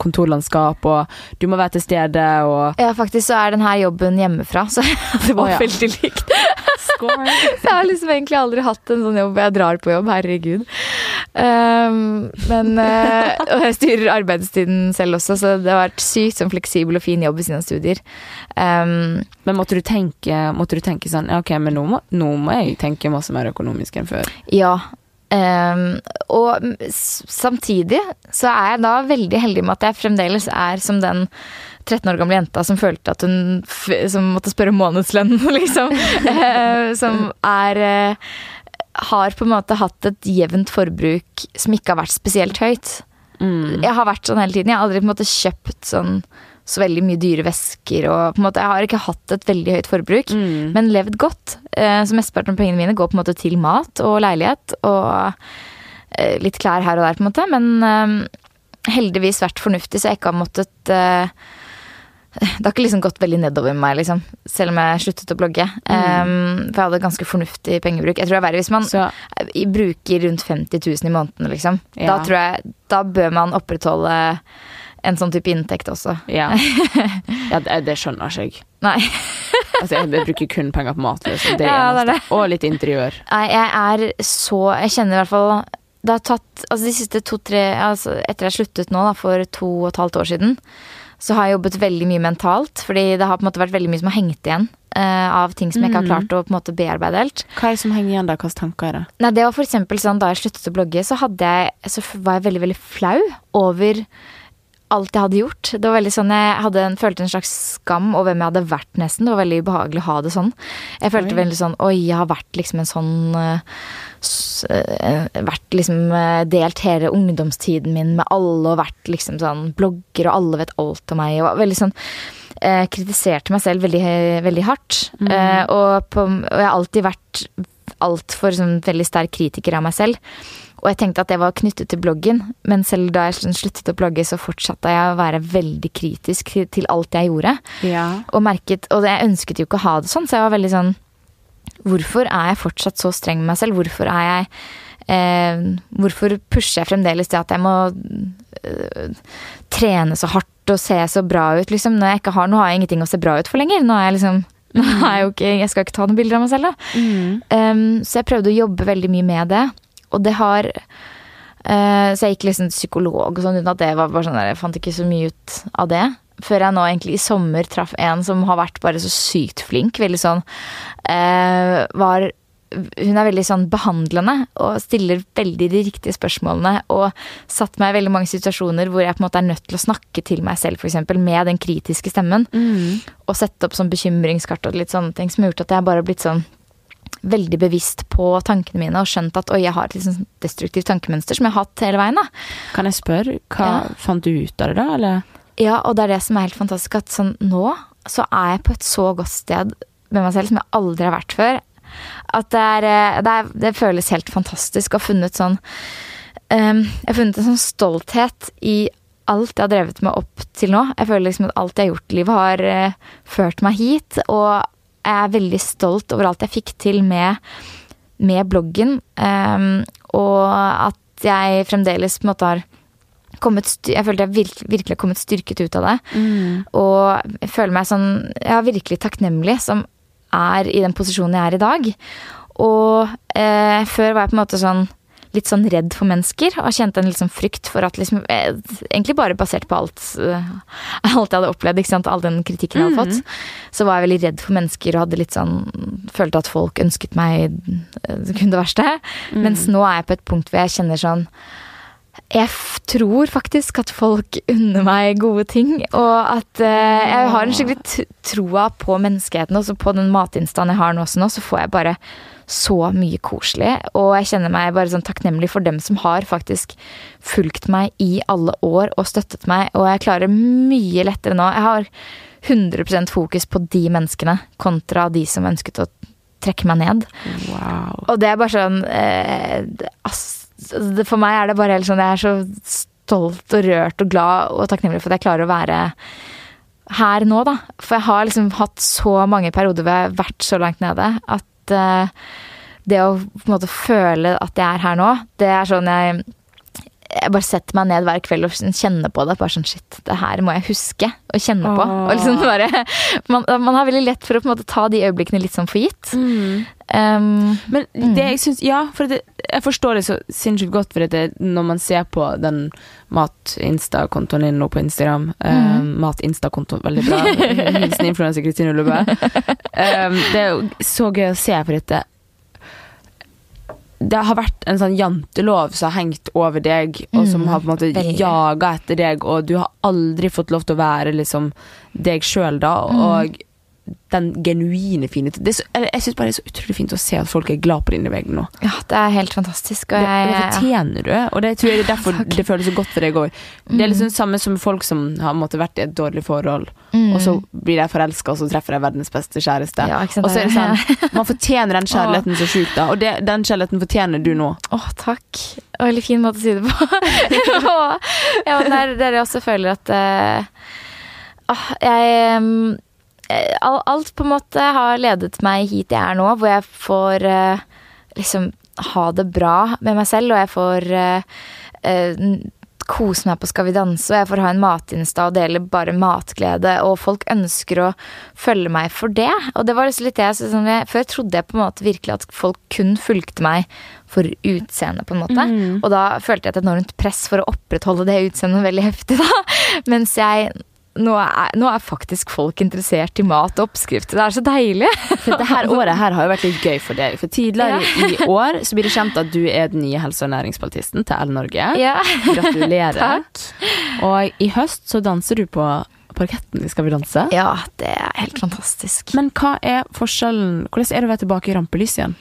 kontorlandskap, og du må være til stede og Ja, faktisk så er denne jobben hjemmefra, så det var oh, ja. veldig likt. Score! Jeg har liksom egentlig aldri hatt en sånn jobb hvor jeg drar på jobb, herregud. Um, men uh, Og jeg styrer arbeidstiden selv også, så det har vært sykt sånn fleksibel og fin jobb ved siden av studier. Um, Men måtte du tenke, måtte du tenke sånn ok, men nå må, nå må jeg tenke masse mer økonomisk enn før. ja. Um, og samtidig så er jeg da veldig heldig med at jeg fremdeles er som den 13 år gamle jenta som følte at hun som måtte spørre om månedslønn, liksom. Eh, som er eh, Har på en måte hatt et jevnt forbruk som ikke har vært spesielt høyt. Mm. Jeg har vært sånn hele tiden. Jeg har aldri på en måte kjøpt sånn så veldig mye dyre vesker og på en måte Jeg har ikke hatt et veldig høyt forbruk, Mm. men levd godt. Eh, så mesteparten av pengene mine går på en måte til mat og leilighet og litt klær her og der, på en måte. Men heldigvis vært fornuftig, så jeg ikke har måttet det har ikke liksom gått veldig nedover med meg, liksom. Selv om jeg sluttet å blogge. Um, for jeg hadde ganske fornuftig pengebruk. Jeg tror det er verre hvis man Så bruker rundt 50 000 i måneden, liksom. Ja. Da tror jeg Da bør man opprettholde en sånn type inntekt også. ja. ja det, det skjønner ikke. Nei. Altså, jeg bruker kun penger på mat. Liksom. Det Ja, det eneste. Og litt interiør. Nei, jeg er så Jeg kjenner i hvert fall Det har tatt Altså de siste to-tre altså Etter jeg sluttet nå, da, for to og et halvt år siden, så har jeg jobbet veldig mye mentalt. Fordi det har på en måte vært veldig mye som har hengt igjen uh, av ting som jeg ikke har klart å på en måte bearbeide helt. Hva er det som henger igjen da? Hvilke tanker er det? Nei, det var for eksempel sånn Da jeg sluttet å blogge, så, jeg, så var jeg veldig, veldig flau over alt jeg hadde gjort. Det var veldig sånn, Jeg en, følte en slags skam over hvem jeg hadde vært, nesten. Det var veldig ubehagelig å ha det sånn. Jeg følte Oi. veldig sånn Oi, jeg har vært liksom en sånn eh, eh, Vært liksom eh, Delt hele ungdomstiden min med alle og vært liksom sånn blogger, og alle vet alt om meg. Og var veldig sånn Kritiserte meg selv veldig, veldig hardt. Eh, og, på, og jeg har alltid vært altfor sånn, veldig sterk kritiker av meg selv. Og jeg tenkte at det var knyttet til bloggen, men selv da jeg sluttet å blogge, så fortsatte jeg å være veldig kritisk til- til alt jeg gjorde. Ja. Og merket, og jeg ønsket jo ikke å ha det sånn, så jeg var veldig sånn Hvorfor er jeg fortsatt så streng med meg selv? Hvorfor er jeg eh, Hvorfor pusher jeg fremdeles det at jeg må eh, trene så hardt og se så bra ut, liksom? Når jeg ikke har Nå har jeg ingenting å se bra ut for lenger. Nå er jeg liksom nå er jeg, jo ikke, jeg skal ikke ta noen bilder av meg selv, da. Mm. Um, så jeg prøvde å jobbe veldig mye med det. Og det har eh, Så jeg gikk liksom psykolog og sånn, uten at det var bare sånn der, Jeg fant ikke så mye ut av det. Før jeg nå egentlig i sommer traff en som har vært bare så sykt flink. Veldig sånn eh, Var hun er veldig sånn behandlende og stiller veldig de riktige spørsmålene. Og satt meg i veldig mange situasjoner hvor jeg på en måte er nødt til å snakke til meg selv, for eksempel, med den kritiske stemmen. Mm. Og sette opp sånn bekymringskart og litt sånne ting som har gjort at jeg bare har blitt sånn veldig bevisst på tankene mine og skjønt at oi, jeg har et sånn destruktivt tankemønster som jeg har hatt hele veien. da. Kan jeg spørre, hva Ja. fant du ut av det da, eller? Ja, og det er det som er helt fantastisk, at sånn nå så er jeg på et så godt sted med meg selv som jeg aldri har vært før. At det er, eh, det, er, det føles helt fantastisk å ha funnet sånn um, Jeg har funnet en sånn stolthet i alt jeg har drevet med opp til nå. Jeg føler liksom at alt jeg har gjort i livet, har uh, ført meg hit. Og jeg er veldig stolt over alt jeg fikk til med, med bloggen. Um, og at jeg fremdeles på en måte har kommet Jeg følte jeg virkelig, virkelig har kommet styrket ut av det. Og jeg føler meg sånn Ja, virkelig takknemlig som er i den posisjonen jeg er i dag. Og eh, før var jeg på en måte sånn litt sånn redd for mennesker, og kjente en sånn frykt for at liksom eh, Egentlig bare basert på alt, eh, alt jeg hadde opplevd, ikke sant, all den kritikken jeg hadde fått. Så var jeg veldig redd for mennesker og hadde litt sånn Følte at folk ønsket meg eh, kun det verste. Mens nå er jeg på et punkt hvor jeg kjenner sånn jeg tror faktisk at folk unner meg gode ting. Og at eh, jeg har en skikkelig troa på menneskeheten. Også på den matinstaen jeg har nå også nå, så får jeg bare så mye koselig. Og jeg kjenner meg bare sånn takknemlig for dem som har faktisk fulgt meg i alle år og støttet meg. Og jeg klarer mye lettere nå. Jeg har 100% fokus på de menneskene kontra de som ønsket å trekke meg ned. Wow. Og det er bare sånn eh, For meg er det bare helt sånn Jeg er så stolt og rørt og glad og takknemlig for at jeg klarer å være her nå, da. For jeg har liksom hatt så mange perioder hvor jeg har vært så langt nede at eh, det å på en måte føle at jeg er her nå, det er sånn jeg jeg bare setter meg ned hver kveld og kjenner på det. Bare sånn shit, det her må jeg huske å kjenne på. Og liksom bare, man, man har veldig lett for å på en måte ta de øyeblikkene litt sånn for gitt. Um, Men det jeg syns Ja, for det, jeg forstår det så sinnssykt godt, for det, når man ser på den mat-insta-kontoen din nå på Instagram eh, Mat-insta-kontoen, veldig bra. Hilsen influenser Kristine Ullebø. Um, det er jo så gøy å se på dette. Det har vært en sånn jantelov som har hengt over deg, og som har på en måte veldig. jaga etter deg, og du har aldri fått lov til å være liksom deg sjøl da, og den genuine er Jeg syns bare det er så utrolig fint å se at folk er glad på dine vegne nå. ja, det er helt fantastisk. Og Det, det fortjener du, og det tror jeg det er derfor det føles så godt for deg òg. Det er liksom samme som folk som har måttet vært i et dårlig forhold, Mm. og så blir de forelska, og så treffer de verdens beste kjæreste. Ja, og så er det sånn Man fortjener den kjærligheten så sjukt, da, og det, den kjærligheten fortjener du nå. Å, takk. Og Veldig fin måte å si det på. Ja, men det er det jeg også føler at ah, jeg all- Alt på en måte har ledet meg hit jeg er nå, hvor jeg får eh, liksom ha det bra med meg selv, og jeg får eh, eh, kose meg på Skal vi danse, og jeg får ha en matinsta og dele bare matglede, og folk ønsker å følge meg for det. Og det var liksom litt det jeg, sånn, jeg Før trodde jeg på en måte virkelig at folk kun fulgte meg for utseendet, på en måte. Og da følte jeg et enormt press for å opprettholde det utseendet veldig heftig, da. Mens jeg nå er, nå er faktisk folk interessert i mat og oppskrifter. Det er så deilig. For det her året her har jo vært litt gøy for deg. For tidligere i år så blir det kjent at du er den nye helse- og næringspolitisten til L-Norge. Ja. Gratulerer. Takk. Og i høst så danser du på parketten i Skal vi danse. Ja, det er helt fantastisk. Men hva er forskjellen Hvordan er det å være tilbake i rampelyset igjen?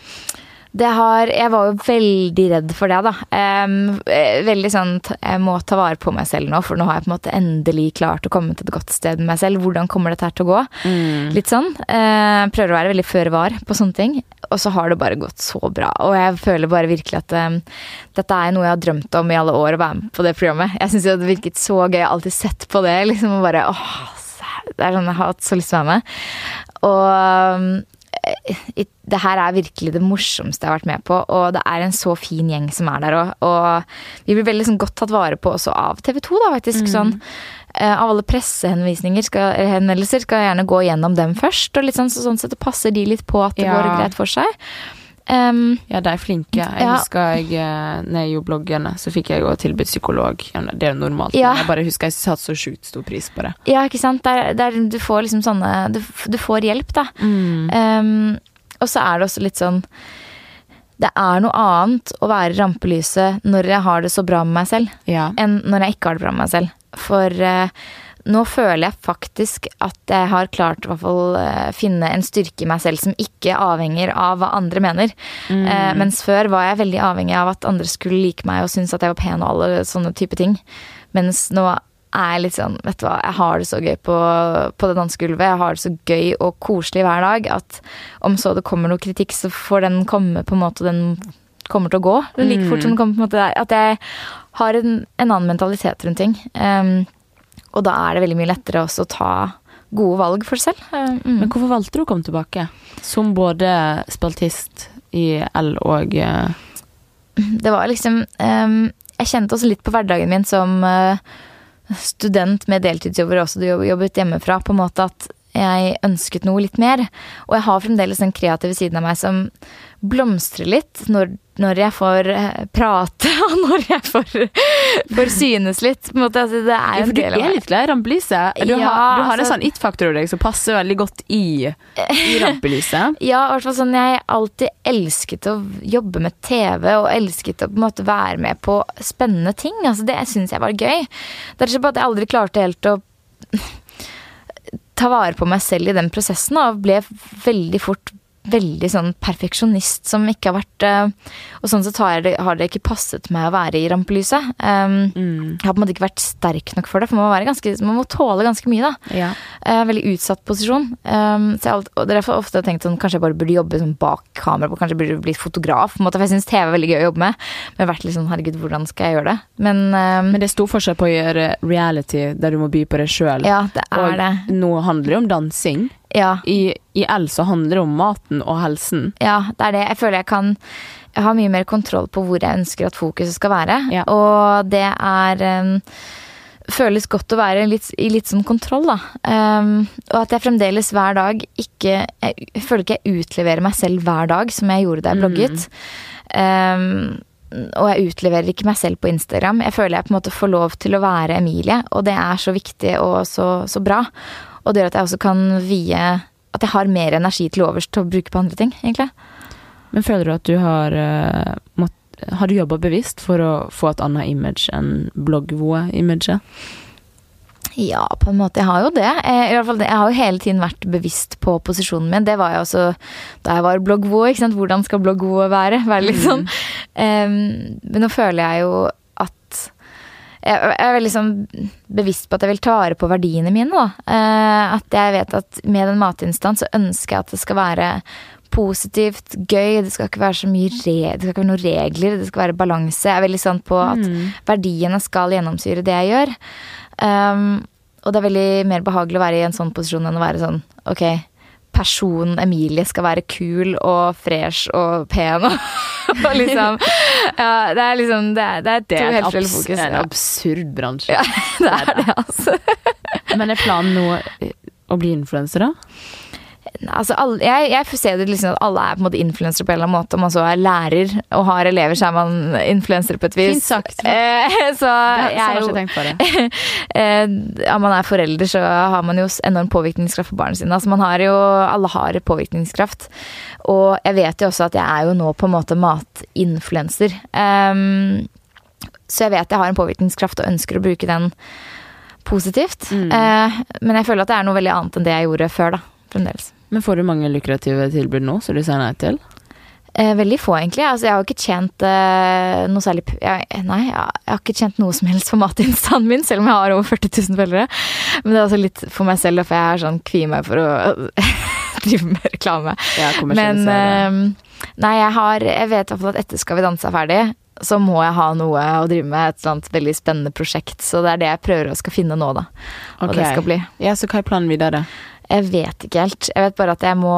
Det har Jeg var jo veldig redd for det, da. Eh, veldig sånn Jeg må ta vare på meg selv nå, for nå har jeg på en måte endelig klart å komme til et godt sted med meg selv. Hvordan kommer dette her til å gå? Litt sånn. Uh, prøver å være veldig føre var på sånne ting. Og så har det bare gått så bra. Og jeg føler bare virkelig at um, dette er noe jeg har drømt om i alle år, å være med på det programmet. Jeg syns det virket så gøy. Jeg har alltid sett på det. liksom, og bare, åh, det er sånn, Jeg har hatt så lyst til å være med. Og um, det her er virkelig det morsomste jeg har vært med på, og det er en så fin gjeng som er der òg. Og vi blir veldig sånn, godt tatt vare på også av TV 2, da, faktisk. Sånn, eh, av alle pressehenvisninger skal, skal jeg gjerne gå gjennom dem først. Og litt sånn, så sånn sett passer de litt på at det Ja. går greit for seg. Um, Ja, de er flinke. Jeg Ja. husker jeg, eh, når jeg gjorde bloggene, så fikk jeg jo tilbudt psykolog. Det er jo normalt, Ja. men jeg bare husker jeg satte så sjukt stor pris på det. ja, ikke sant. Der, der du får liksom sånne Du, du får hjelp, da. Um, og så er det også litt sånn Det er noe annet å være rampelyset når jeg har det så bra med meg selv. Ja. enn når jeg ikke har det bra med meg selv. For eh, nå føler jeg faktisk at jeg har klart å eh, finne en styrke i meg selv som ikke avhenger av hva andre mener. Eh, mens før var jeg veldig avhengig av at andre skulle like meg og synes at jeg var pen og alle sånne type ting. Mens nå er jeg litt sånn, vet du hva, jeg har det så gøy på, på det dansegulvet. Jeg har det så gøy og koselig hver dag at om så det kommer noe kritikk, så får den komme på en måte, den kommer til å gå. Like fort som den kommer på en måte der. At jeg har en, en annen mentalitet rundt ting. Um, og da er det veldig mye lettere også å ta gode valg for seg selv. Mm. Men hvorfor valgte du å komme tilbake? Som både spaltist i L og eh, det var liksom um, Jeg kjente også litt på hverdagen min som uh, student med deltidsjobber og også jobbet hjemmefra, på en måte at jeg ønsket noe litt mer. Og jeg har fremdeles den kreative siden av meg som blomstrer litt når, når jeg får eh, prate, og når jeg får, får synes litt. På en måte, altså, det er Ja, jo for en del av er meg. litt glad i rampelyset. Du, Ja, har, du har en altså- sånn it-faktor over deg som passer veldig godt i, i rampelyset. Ja, i hvert fall sånn jeg alltid elsket å jobbe med TV og elsket å på en måte være med på spennende ting. Altså Det syns jeg var gøy. Det er ikke bare at jeg aldri klarte helt å ta vare på meg selv i den prosessen, og ble veldig fort veldig sånn perfeksjonist som ikke har vært eh, Og sånn sett har det, har det ikke passet meg å være i rampelyset. Um, Jeg har på en måte ikke vært sterk nok for det, for man må, være ganske, man må tåle ganske mye, da. Ja. Uh, veldig utsatt posisjon. Um, så jeg har og derfor ofte tenkt sånn, kanskje jeg bare burde jobbe sånn bak kamera, kanskje jeg burde bli fotograf. På en måte, for jeg syns TV er veldig gøy å jobbe med. Men jeg har vært litt sånn, herregud, hvordan skal jeg gjøre det? Men, um, Men det er stor forskjell på å gjøre reality der du må by på deg sjøl. ja, det er det. nå handler det om dansing. Ja, I, I L så handler det om maten og helsen. ja, det er det. Jeg føler jeg kan jeg har mye mer kontroll på hvor jeg ønsker at fokuset skal være. Ja. Og det er um, føles godt å være litt, i litt sånn kontroll, da. Um, og at jeg fremdeles hver dag ikke Jeg, jeg føler ikke jeg utleverer meg selv hver dag som jeg gjorde da jeg blogget. Um, og jeg utleverer ikke meg selv på Instagram. Jeg føler jeg på en måte får lov til å være Emilie, og det er så viktig og så, så bra. Og det gjør at jeg også kan vie At jeg har mer energi til overs til å bruke på andre ting, egentlig. Men føler du at du har uh, mått, Har du jobba bevisst for å få et annet image enn bloggvoe-imaget? Ja, på en måte. Jeg har jo det. Jeg, I hvert fall, jeg har jo hele tiden vært bevisst på posisjonen min. Det var jeg også da jeg var bloggvoe. Hvordan skal bloggvoe være? være litt sånn. um, men nå føler jeg jo at jeg jeg er sånn bevisst på at jeg vil ta vare på verdiene mine. Da. Eh, at jeg vet at med en matinstans så ønsker jeg at det skal være positivt, gøy. Det skal ikke være så mye re det skal ikke være noen regler, det skal være balanse. Jeg er veldig sånn på at verdiene skal gjennomsyre det jeg gjør. Um, og det er veldig mer behagelig å være i en sånn posisjon enn å være sånn ok, personen Emilie skal være kul og fresh og pen og, og liksom Ja, det er liksom Det er, det er Det er helt et fokus. Det er en absurd bransje. ja, det er det, altså. Men er planen nå å bli influenser, da? Altså alle, jeg, jeg ser det liksom at alle er på en måte influensere på en eller annen måte. Om man så er lærer og har elever, så er man influenser på et vis. Fint sagt. Eh, så Det, jeg har er jo eh, ja, man er forelder, så har man jo enorm påvirkningskraft på barna sine. Altså, man har jo, alle har påvirkningskraft. Og jeg vet jo også at jeg er jo nå på en måte matinfluenser. Um, så jeg vet jeg har en påvirkningskraft og ønsker å bruke den positivt. Mm. Uh, men jeg føler at det er noe veldig annet enn det jeg gjorde før, da. Fremdeles. Men får du mange lukrative tilbud nå, som du sier nei til? Eh, veldig få, egentlig. Altså, jeg har ikke tjent eh, noe særlig jeg, Nei, jeg, har ikke tjent noe som helst for matinstaen min, selv om jeg har over 40 000 følgere. Men det er også litt for meg selv, for jeg er sånn kvier meg for å drive med reklame. Men eh, nei, jeg har Jeg vet i hvert fall at etter Skal vi danse er ferdig, så må jeg ha noe å drive med. Et eller annet veldig spennende prosjekt. Så det er det jeg prøver å skal finne nå, da. Hva Ok. det skal bli. Ja, så hva er planen videre? Jeg vet ikke helt. Jeg vet bare at jeg må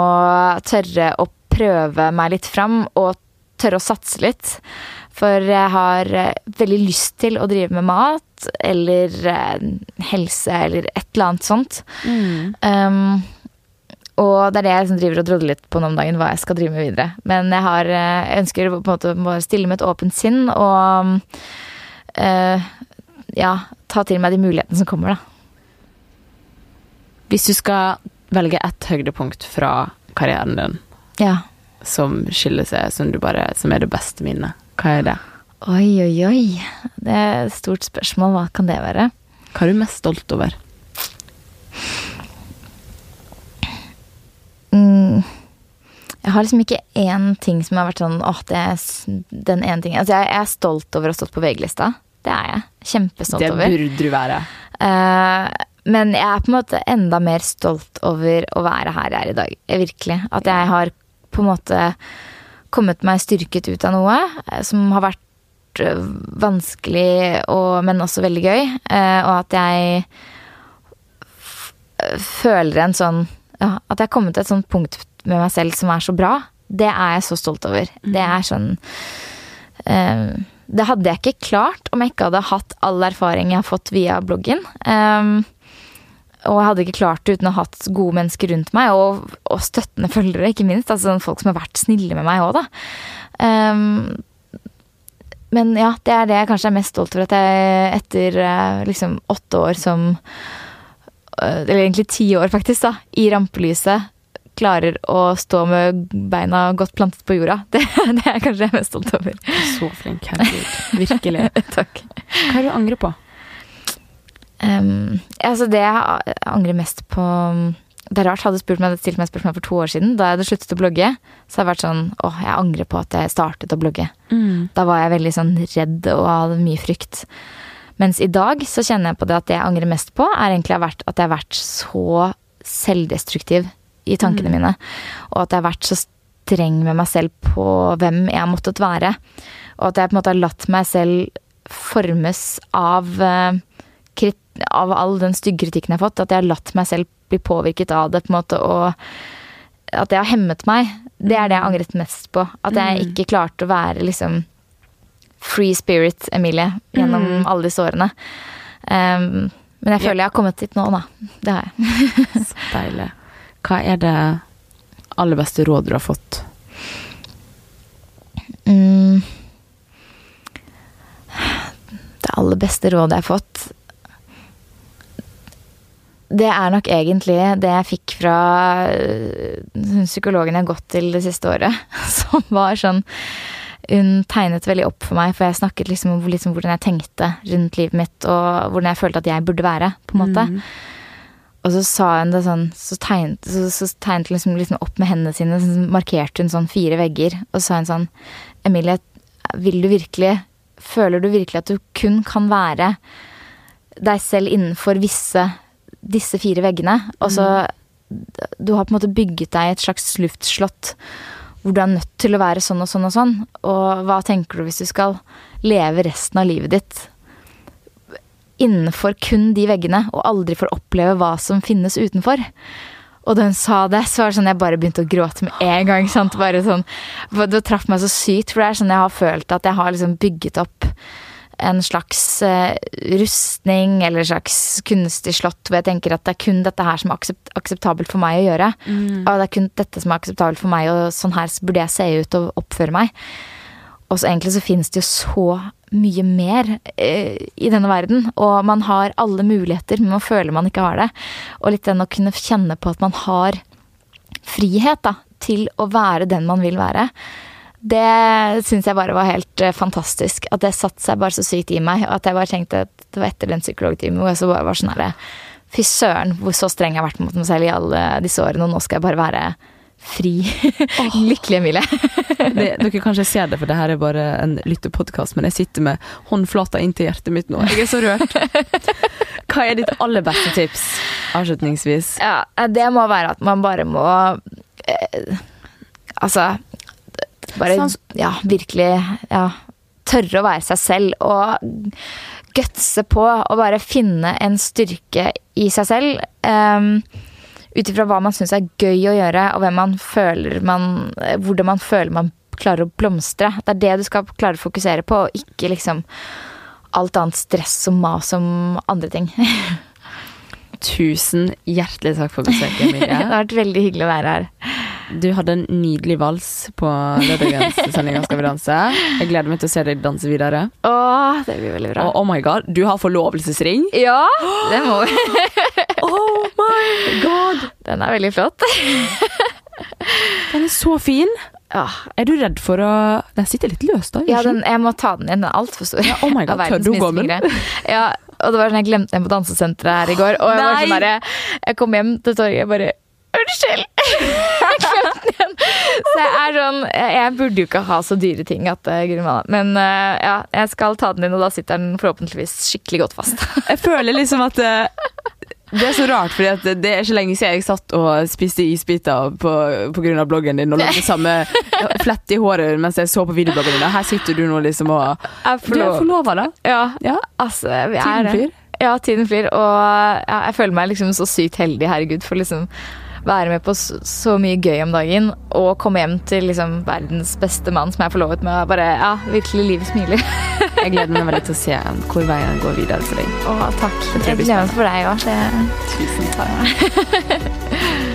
tørre å prøve meg litt fram, og tørre å satse litt. For jeg har eh, veldig lyst til å drive med mat, eller eh, helse, eller et eller annet sånt. Um, og det er det jeg liksom driver og drodler litt på nå om dagen, hva jeg skal drive med videre. Men jeg, har, eh, jeg ønsker på en måte å stille med et åpent sinn, og uh, ja, ta til meg de mulighetene som kommer, da. Hvis du skal velge ett høydepunkt fra karrieren din ja. som skiller seg, som, bare, som er det beste minnet, hva er det? Oi, oi, oi. Det er et stort spørsmål. Hva kan det være? Hva er du mest stolt over? Mm. Jeg har liksom ikke én ting som har vært sånn åh, det er den ene tingen. Altså, jeg, er stolt over å ha stått på VG-lista. Det er jeg. Kjempestolt over. Det burde du være. Eh, men jeg er på en måte enda mer stolt over å være her jeg er i dag. Virkelig. At jeg har på en måte kommet meg styrket ut av noe eh, som har vært eh, vanskelig, og, men også veldig gøy. Eh, og at jeg føler en sånn ja, At jeg har kommet til et sånt punkt med meg selv som er så bra. Det er jeg så stolt over. Det er sånn eh, det hadde jeg ikke klart om jeg ikke hadde hatt all erfaring jeg har fått via bloggen. Um, og jeg hadde ikke klart det uten å ha hatt gode mennesker rundt meg, og, og støttende følgere, ikke minst. Altså sånn folk som har vært snille med meg òg, da. Um, men ja, det er det jeg kanskje er mest stolt over, at jeg etter eh, liksom åtte år som eh, Eller egentlig ti år, faktisk, da, i rampelyset klarer å stå med beina godt plantet på jorda. Det, det er kanskje jeg mest stolt over. Så flink, herregud. Virkelig. Takk. Hva er det du angrer på? Um, altså det jeg angrer mest på Det er rart, hadde spurt meg, stilt meg spørsmål for to år siden. Da jeg hadde sluttet å blogge, så har jeg vært sånn åh, jeg angrer på at jeg startet å blogge. Da var jeg veldig sånn redd og hadde mye frykt. Mens i dag så kjenner jeg på det at det jeg angrer mest på, er egentlig at jeg har vært så selvdestruktiv i tankene mine. Og at jeg har vært så streng med meg selv på hvem jeg har måttet være. Og at jeg på en måte har latt meg selv formes av, eh, av all den stygge kritikken jeg har fått. At jeg har latt meg selv bli påvirket av det, på en måte, og at det har hemmet meg. Det er det jeg har angret mest på. At jeg ikke klarte å være liksom free spirit Emilie gjennom alle disse årene. Um, men jeg føler jeg har kommet dit nå, da. Det har jeg. Så deilig. Hva er det aller beste rådet du har fått? Mm. Det aller beste rådet jeg har fått Det er nok egentlig det jeg fikk fra øh, psykologen jeg har gått til det siste året. Som var sånn Hun tegnet veldig opp for meg, for jeg snakket liksom om liksom hvordan jeg tenkte rundt livet mitt, og hvordan jeg følte at jeg burde være, på en måte. Og så sa hun det sånn, så tegnet, så, så tegnet liksom, liksom opp med hendene sine, så markerte hun sånn fire vegger, og så sa hun sånn Emilie, vil du virkelig Føler du virkelig at du kun kan være deg selv innenfor visse disse fire veggene? Og så Du har på en måte bygget deg et slags luftslott hvor du er nødt til å være sånn og sånn og sånn. Og hva tenker du hvis du skal leve resten av livet ditt innenfor kun de veggene, og aldri får oppleve hva som finnes utenfor. Og da hun sa det, så var det sånn jeg bare begynte å gråte med en gang. Sant? Bare sånn, det traff meg så sykt, for det er sånn jeg har følt at jeg har liksom bygget opp en slags eh, rustning eller en slags kunstig slott, hvor jeg tenker at det er kun dette her som er aksept, akseptabelt for meg å gjøre. Og det er kun dette som er akseptabelt for meg, og sånn her burde jeg se ut og oppføre meg. Og så egentlig så finnes det jo så mye mer eh, i denne verden. Og man har alle muligheter, men man føler man ikke har det. Og litt den å kunne kjenne på at man har frihet da, til å være den man vil være. Det syns jeg bare var helt eh, fantastisk. At det satte seg bare så sykt i meg. Og at jeg bare tenkte at det var etter den psykologtimen hvor jeg så bare var sånn herre Fy søren, hvor så streng jeg har vært mot meg selv i alle disse årene, og nå skal jeg bare være fri. Lykkelig Emilie. Det, dere kanskje ser det, for det her er bare en lyttepodkast, men jeg sitter med håndflata inntil hjertet mitt nå. Jeg er så rørt. Hva er ditt aller beste tips avslutningsvis? Ja, det må være at man bare må eh, Altså Bare Sånn- ja, virkelig ja, tørre å være seg selv og gutse på og bare finne en styrke i seg selv. Um, Ut ifra hva man syns er gøy å gjøre, og hvem man føler man, hvordan man føler man klarer å blomstre. Det er det du skal klare å fokusere på, og ikke liksom alt annet stress og mas om andre ting. Tusen hjertelig takk for besøket, Det har vært veldig hyggelig å være her. Du hadde en nydelig vals på lørdagens sending av Skal vi danse. Jeg gleder meg til å se deg danse videre. Åh, det blir veldig bra. Og oh my god, du har forlovelsesring! Ja, det må vi. Oh my god! Den er veldig flott. Den er så fin. Ja, Er du redd for å Den sitter litt løst, da. ja den, jeg må ta den igjen. Den er altfor stor. Ja, oh my God, tør du gå med den? Ja, og det var sånn jeg glemte den på dansesenteret her i går. Og jeg, var sånn der, jeg kom hjem til torget og bare Unnskyld! Jeg glemte den igjen. Så jeg er sånn Jeg burde jo ikke ha så dyre ting at Guri. Men uh, ja, jeg skal ta den inn, og da sitter den forhåpentligvis skikkelig godt fast. Jeg føler liksom at uh, det er så rart, for det er ikke lenge siden jeg satt og spiste isbiter på, på grunn av bloggen din og lagde samme flett i håret mens jeg så på videobloggen din. Her sitter du nå liksom og Du er forlova, da? Ja. ja. Altså, vi er det. Ja, tiden flyr. Og ja, jeg føler meg liksom så sykt heldig, herregud, for liksom være med på så mye gøy om dagen og komme hjem til liksom verdens beste mann som jeg er forlovet med. Og bare, ja, virkelig livet smiler. jeg gleder meg veldig til å se hvor veien går videre for deg. Å, takk. Jeg gleder meg for deg òg. Tusen takk.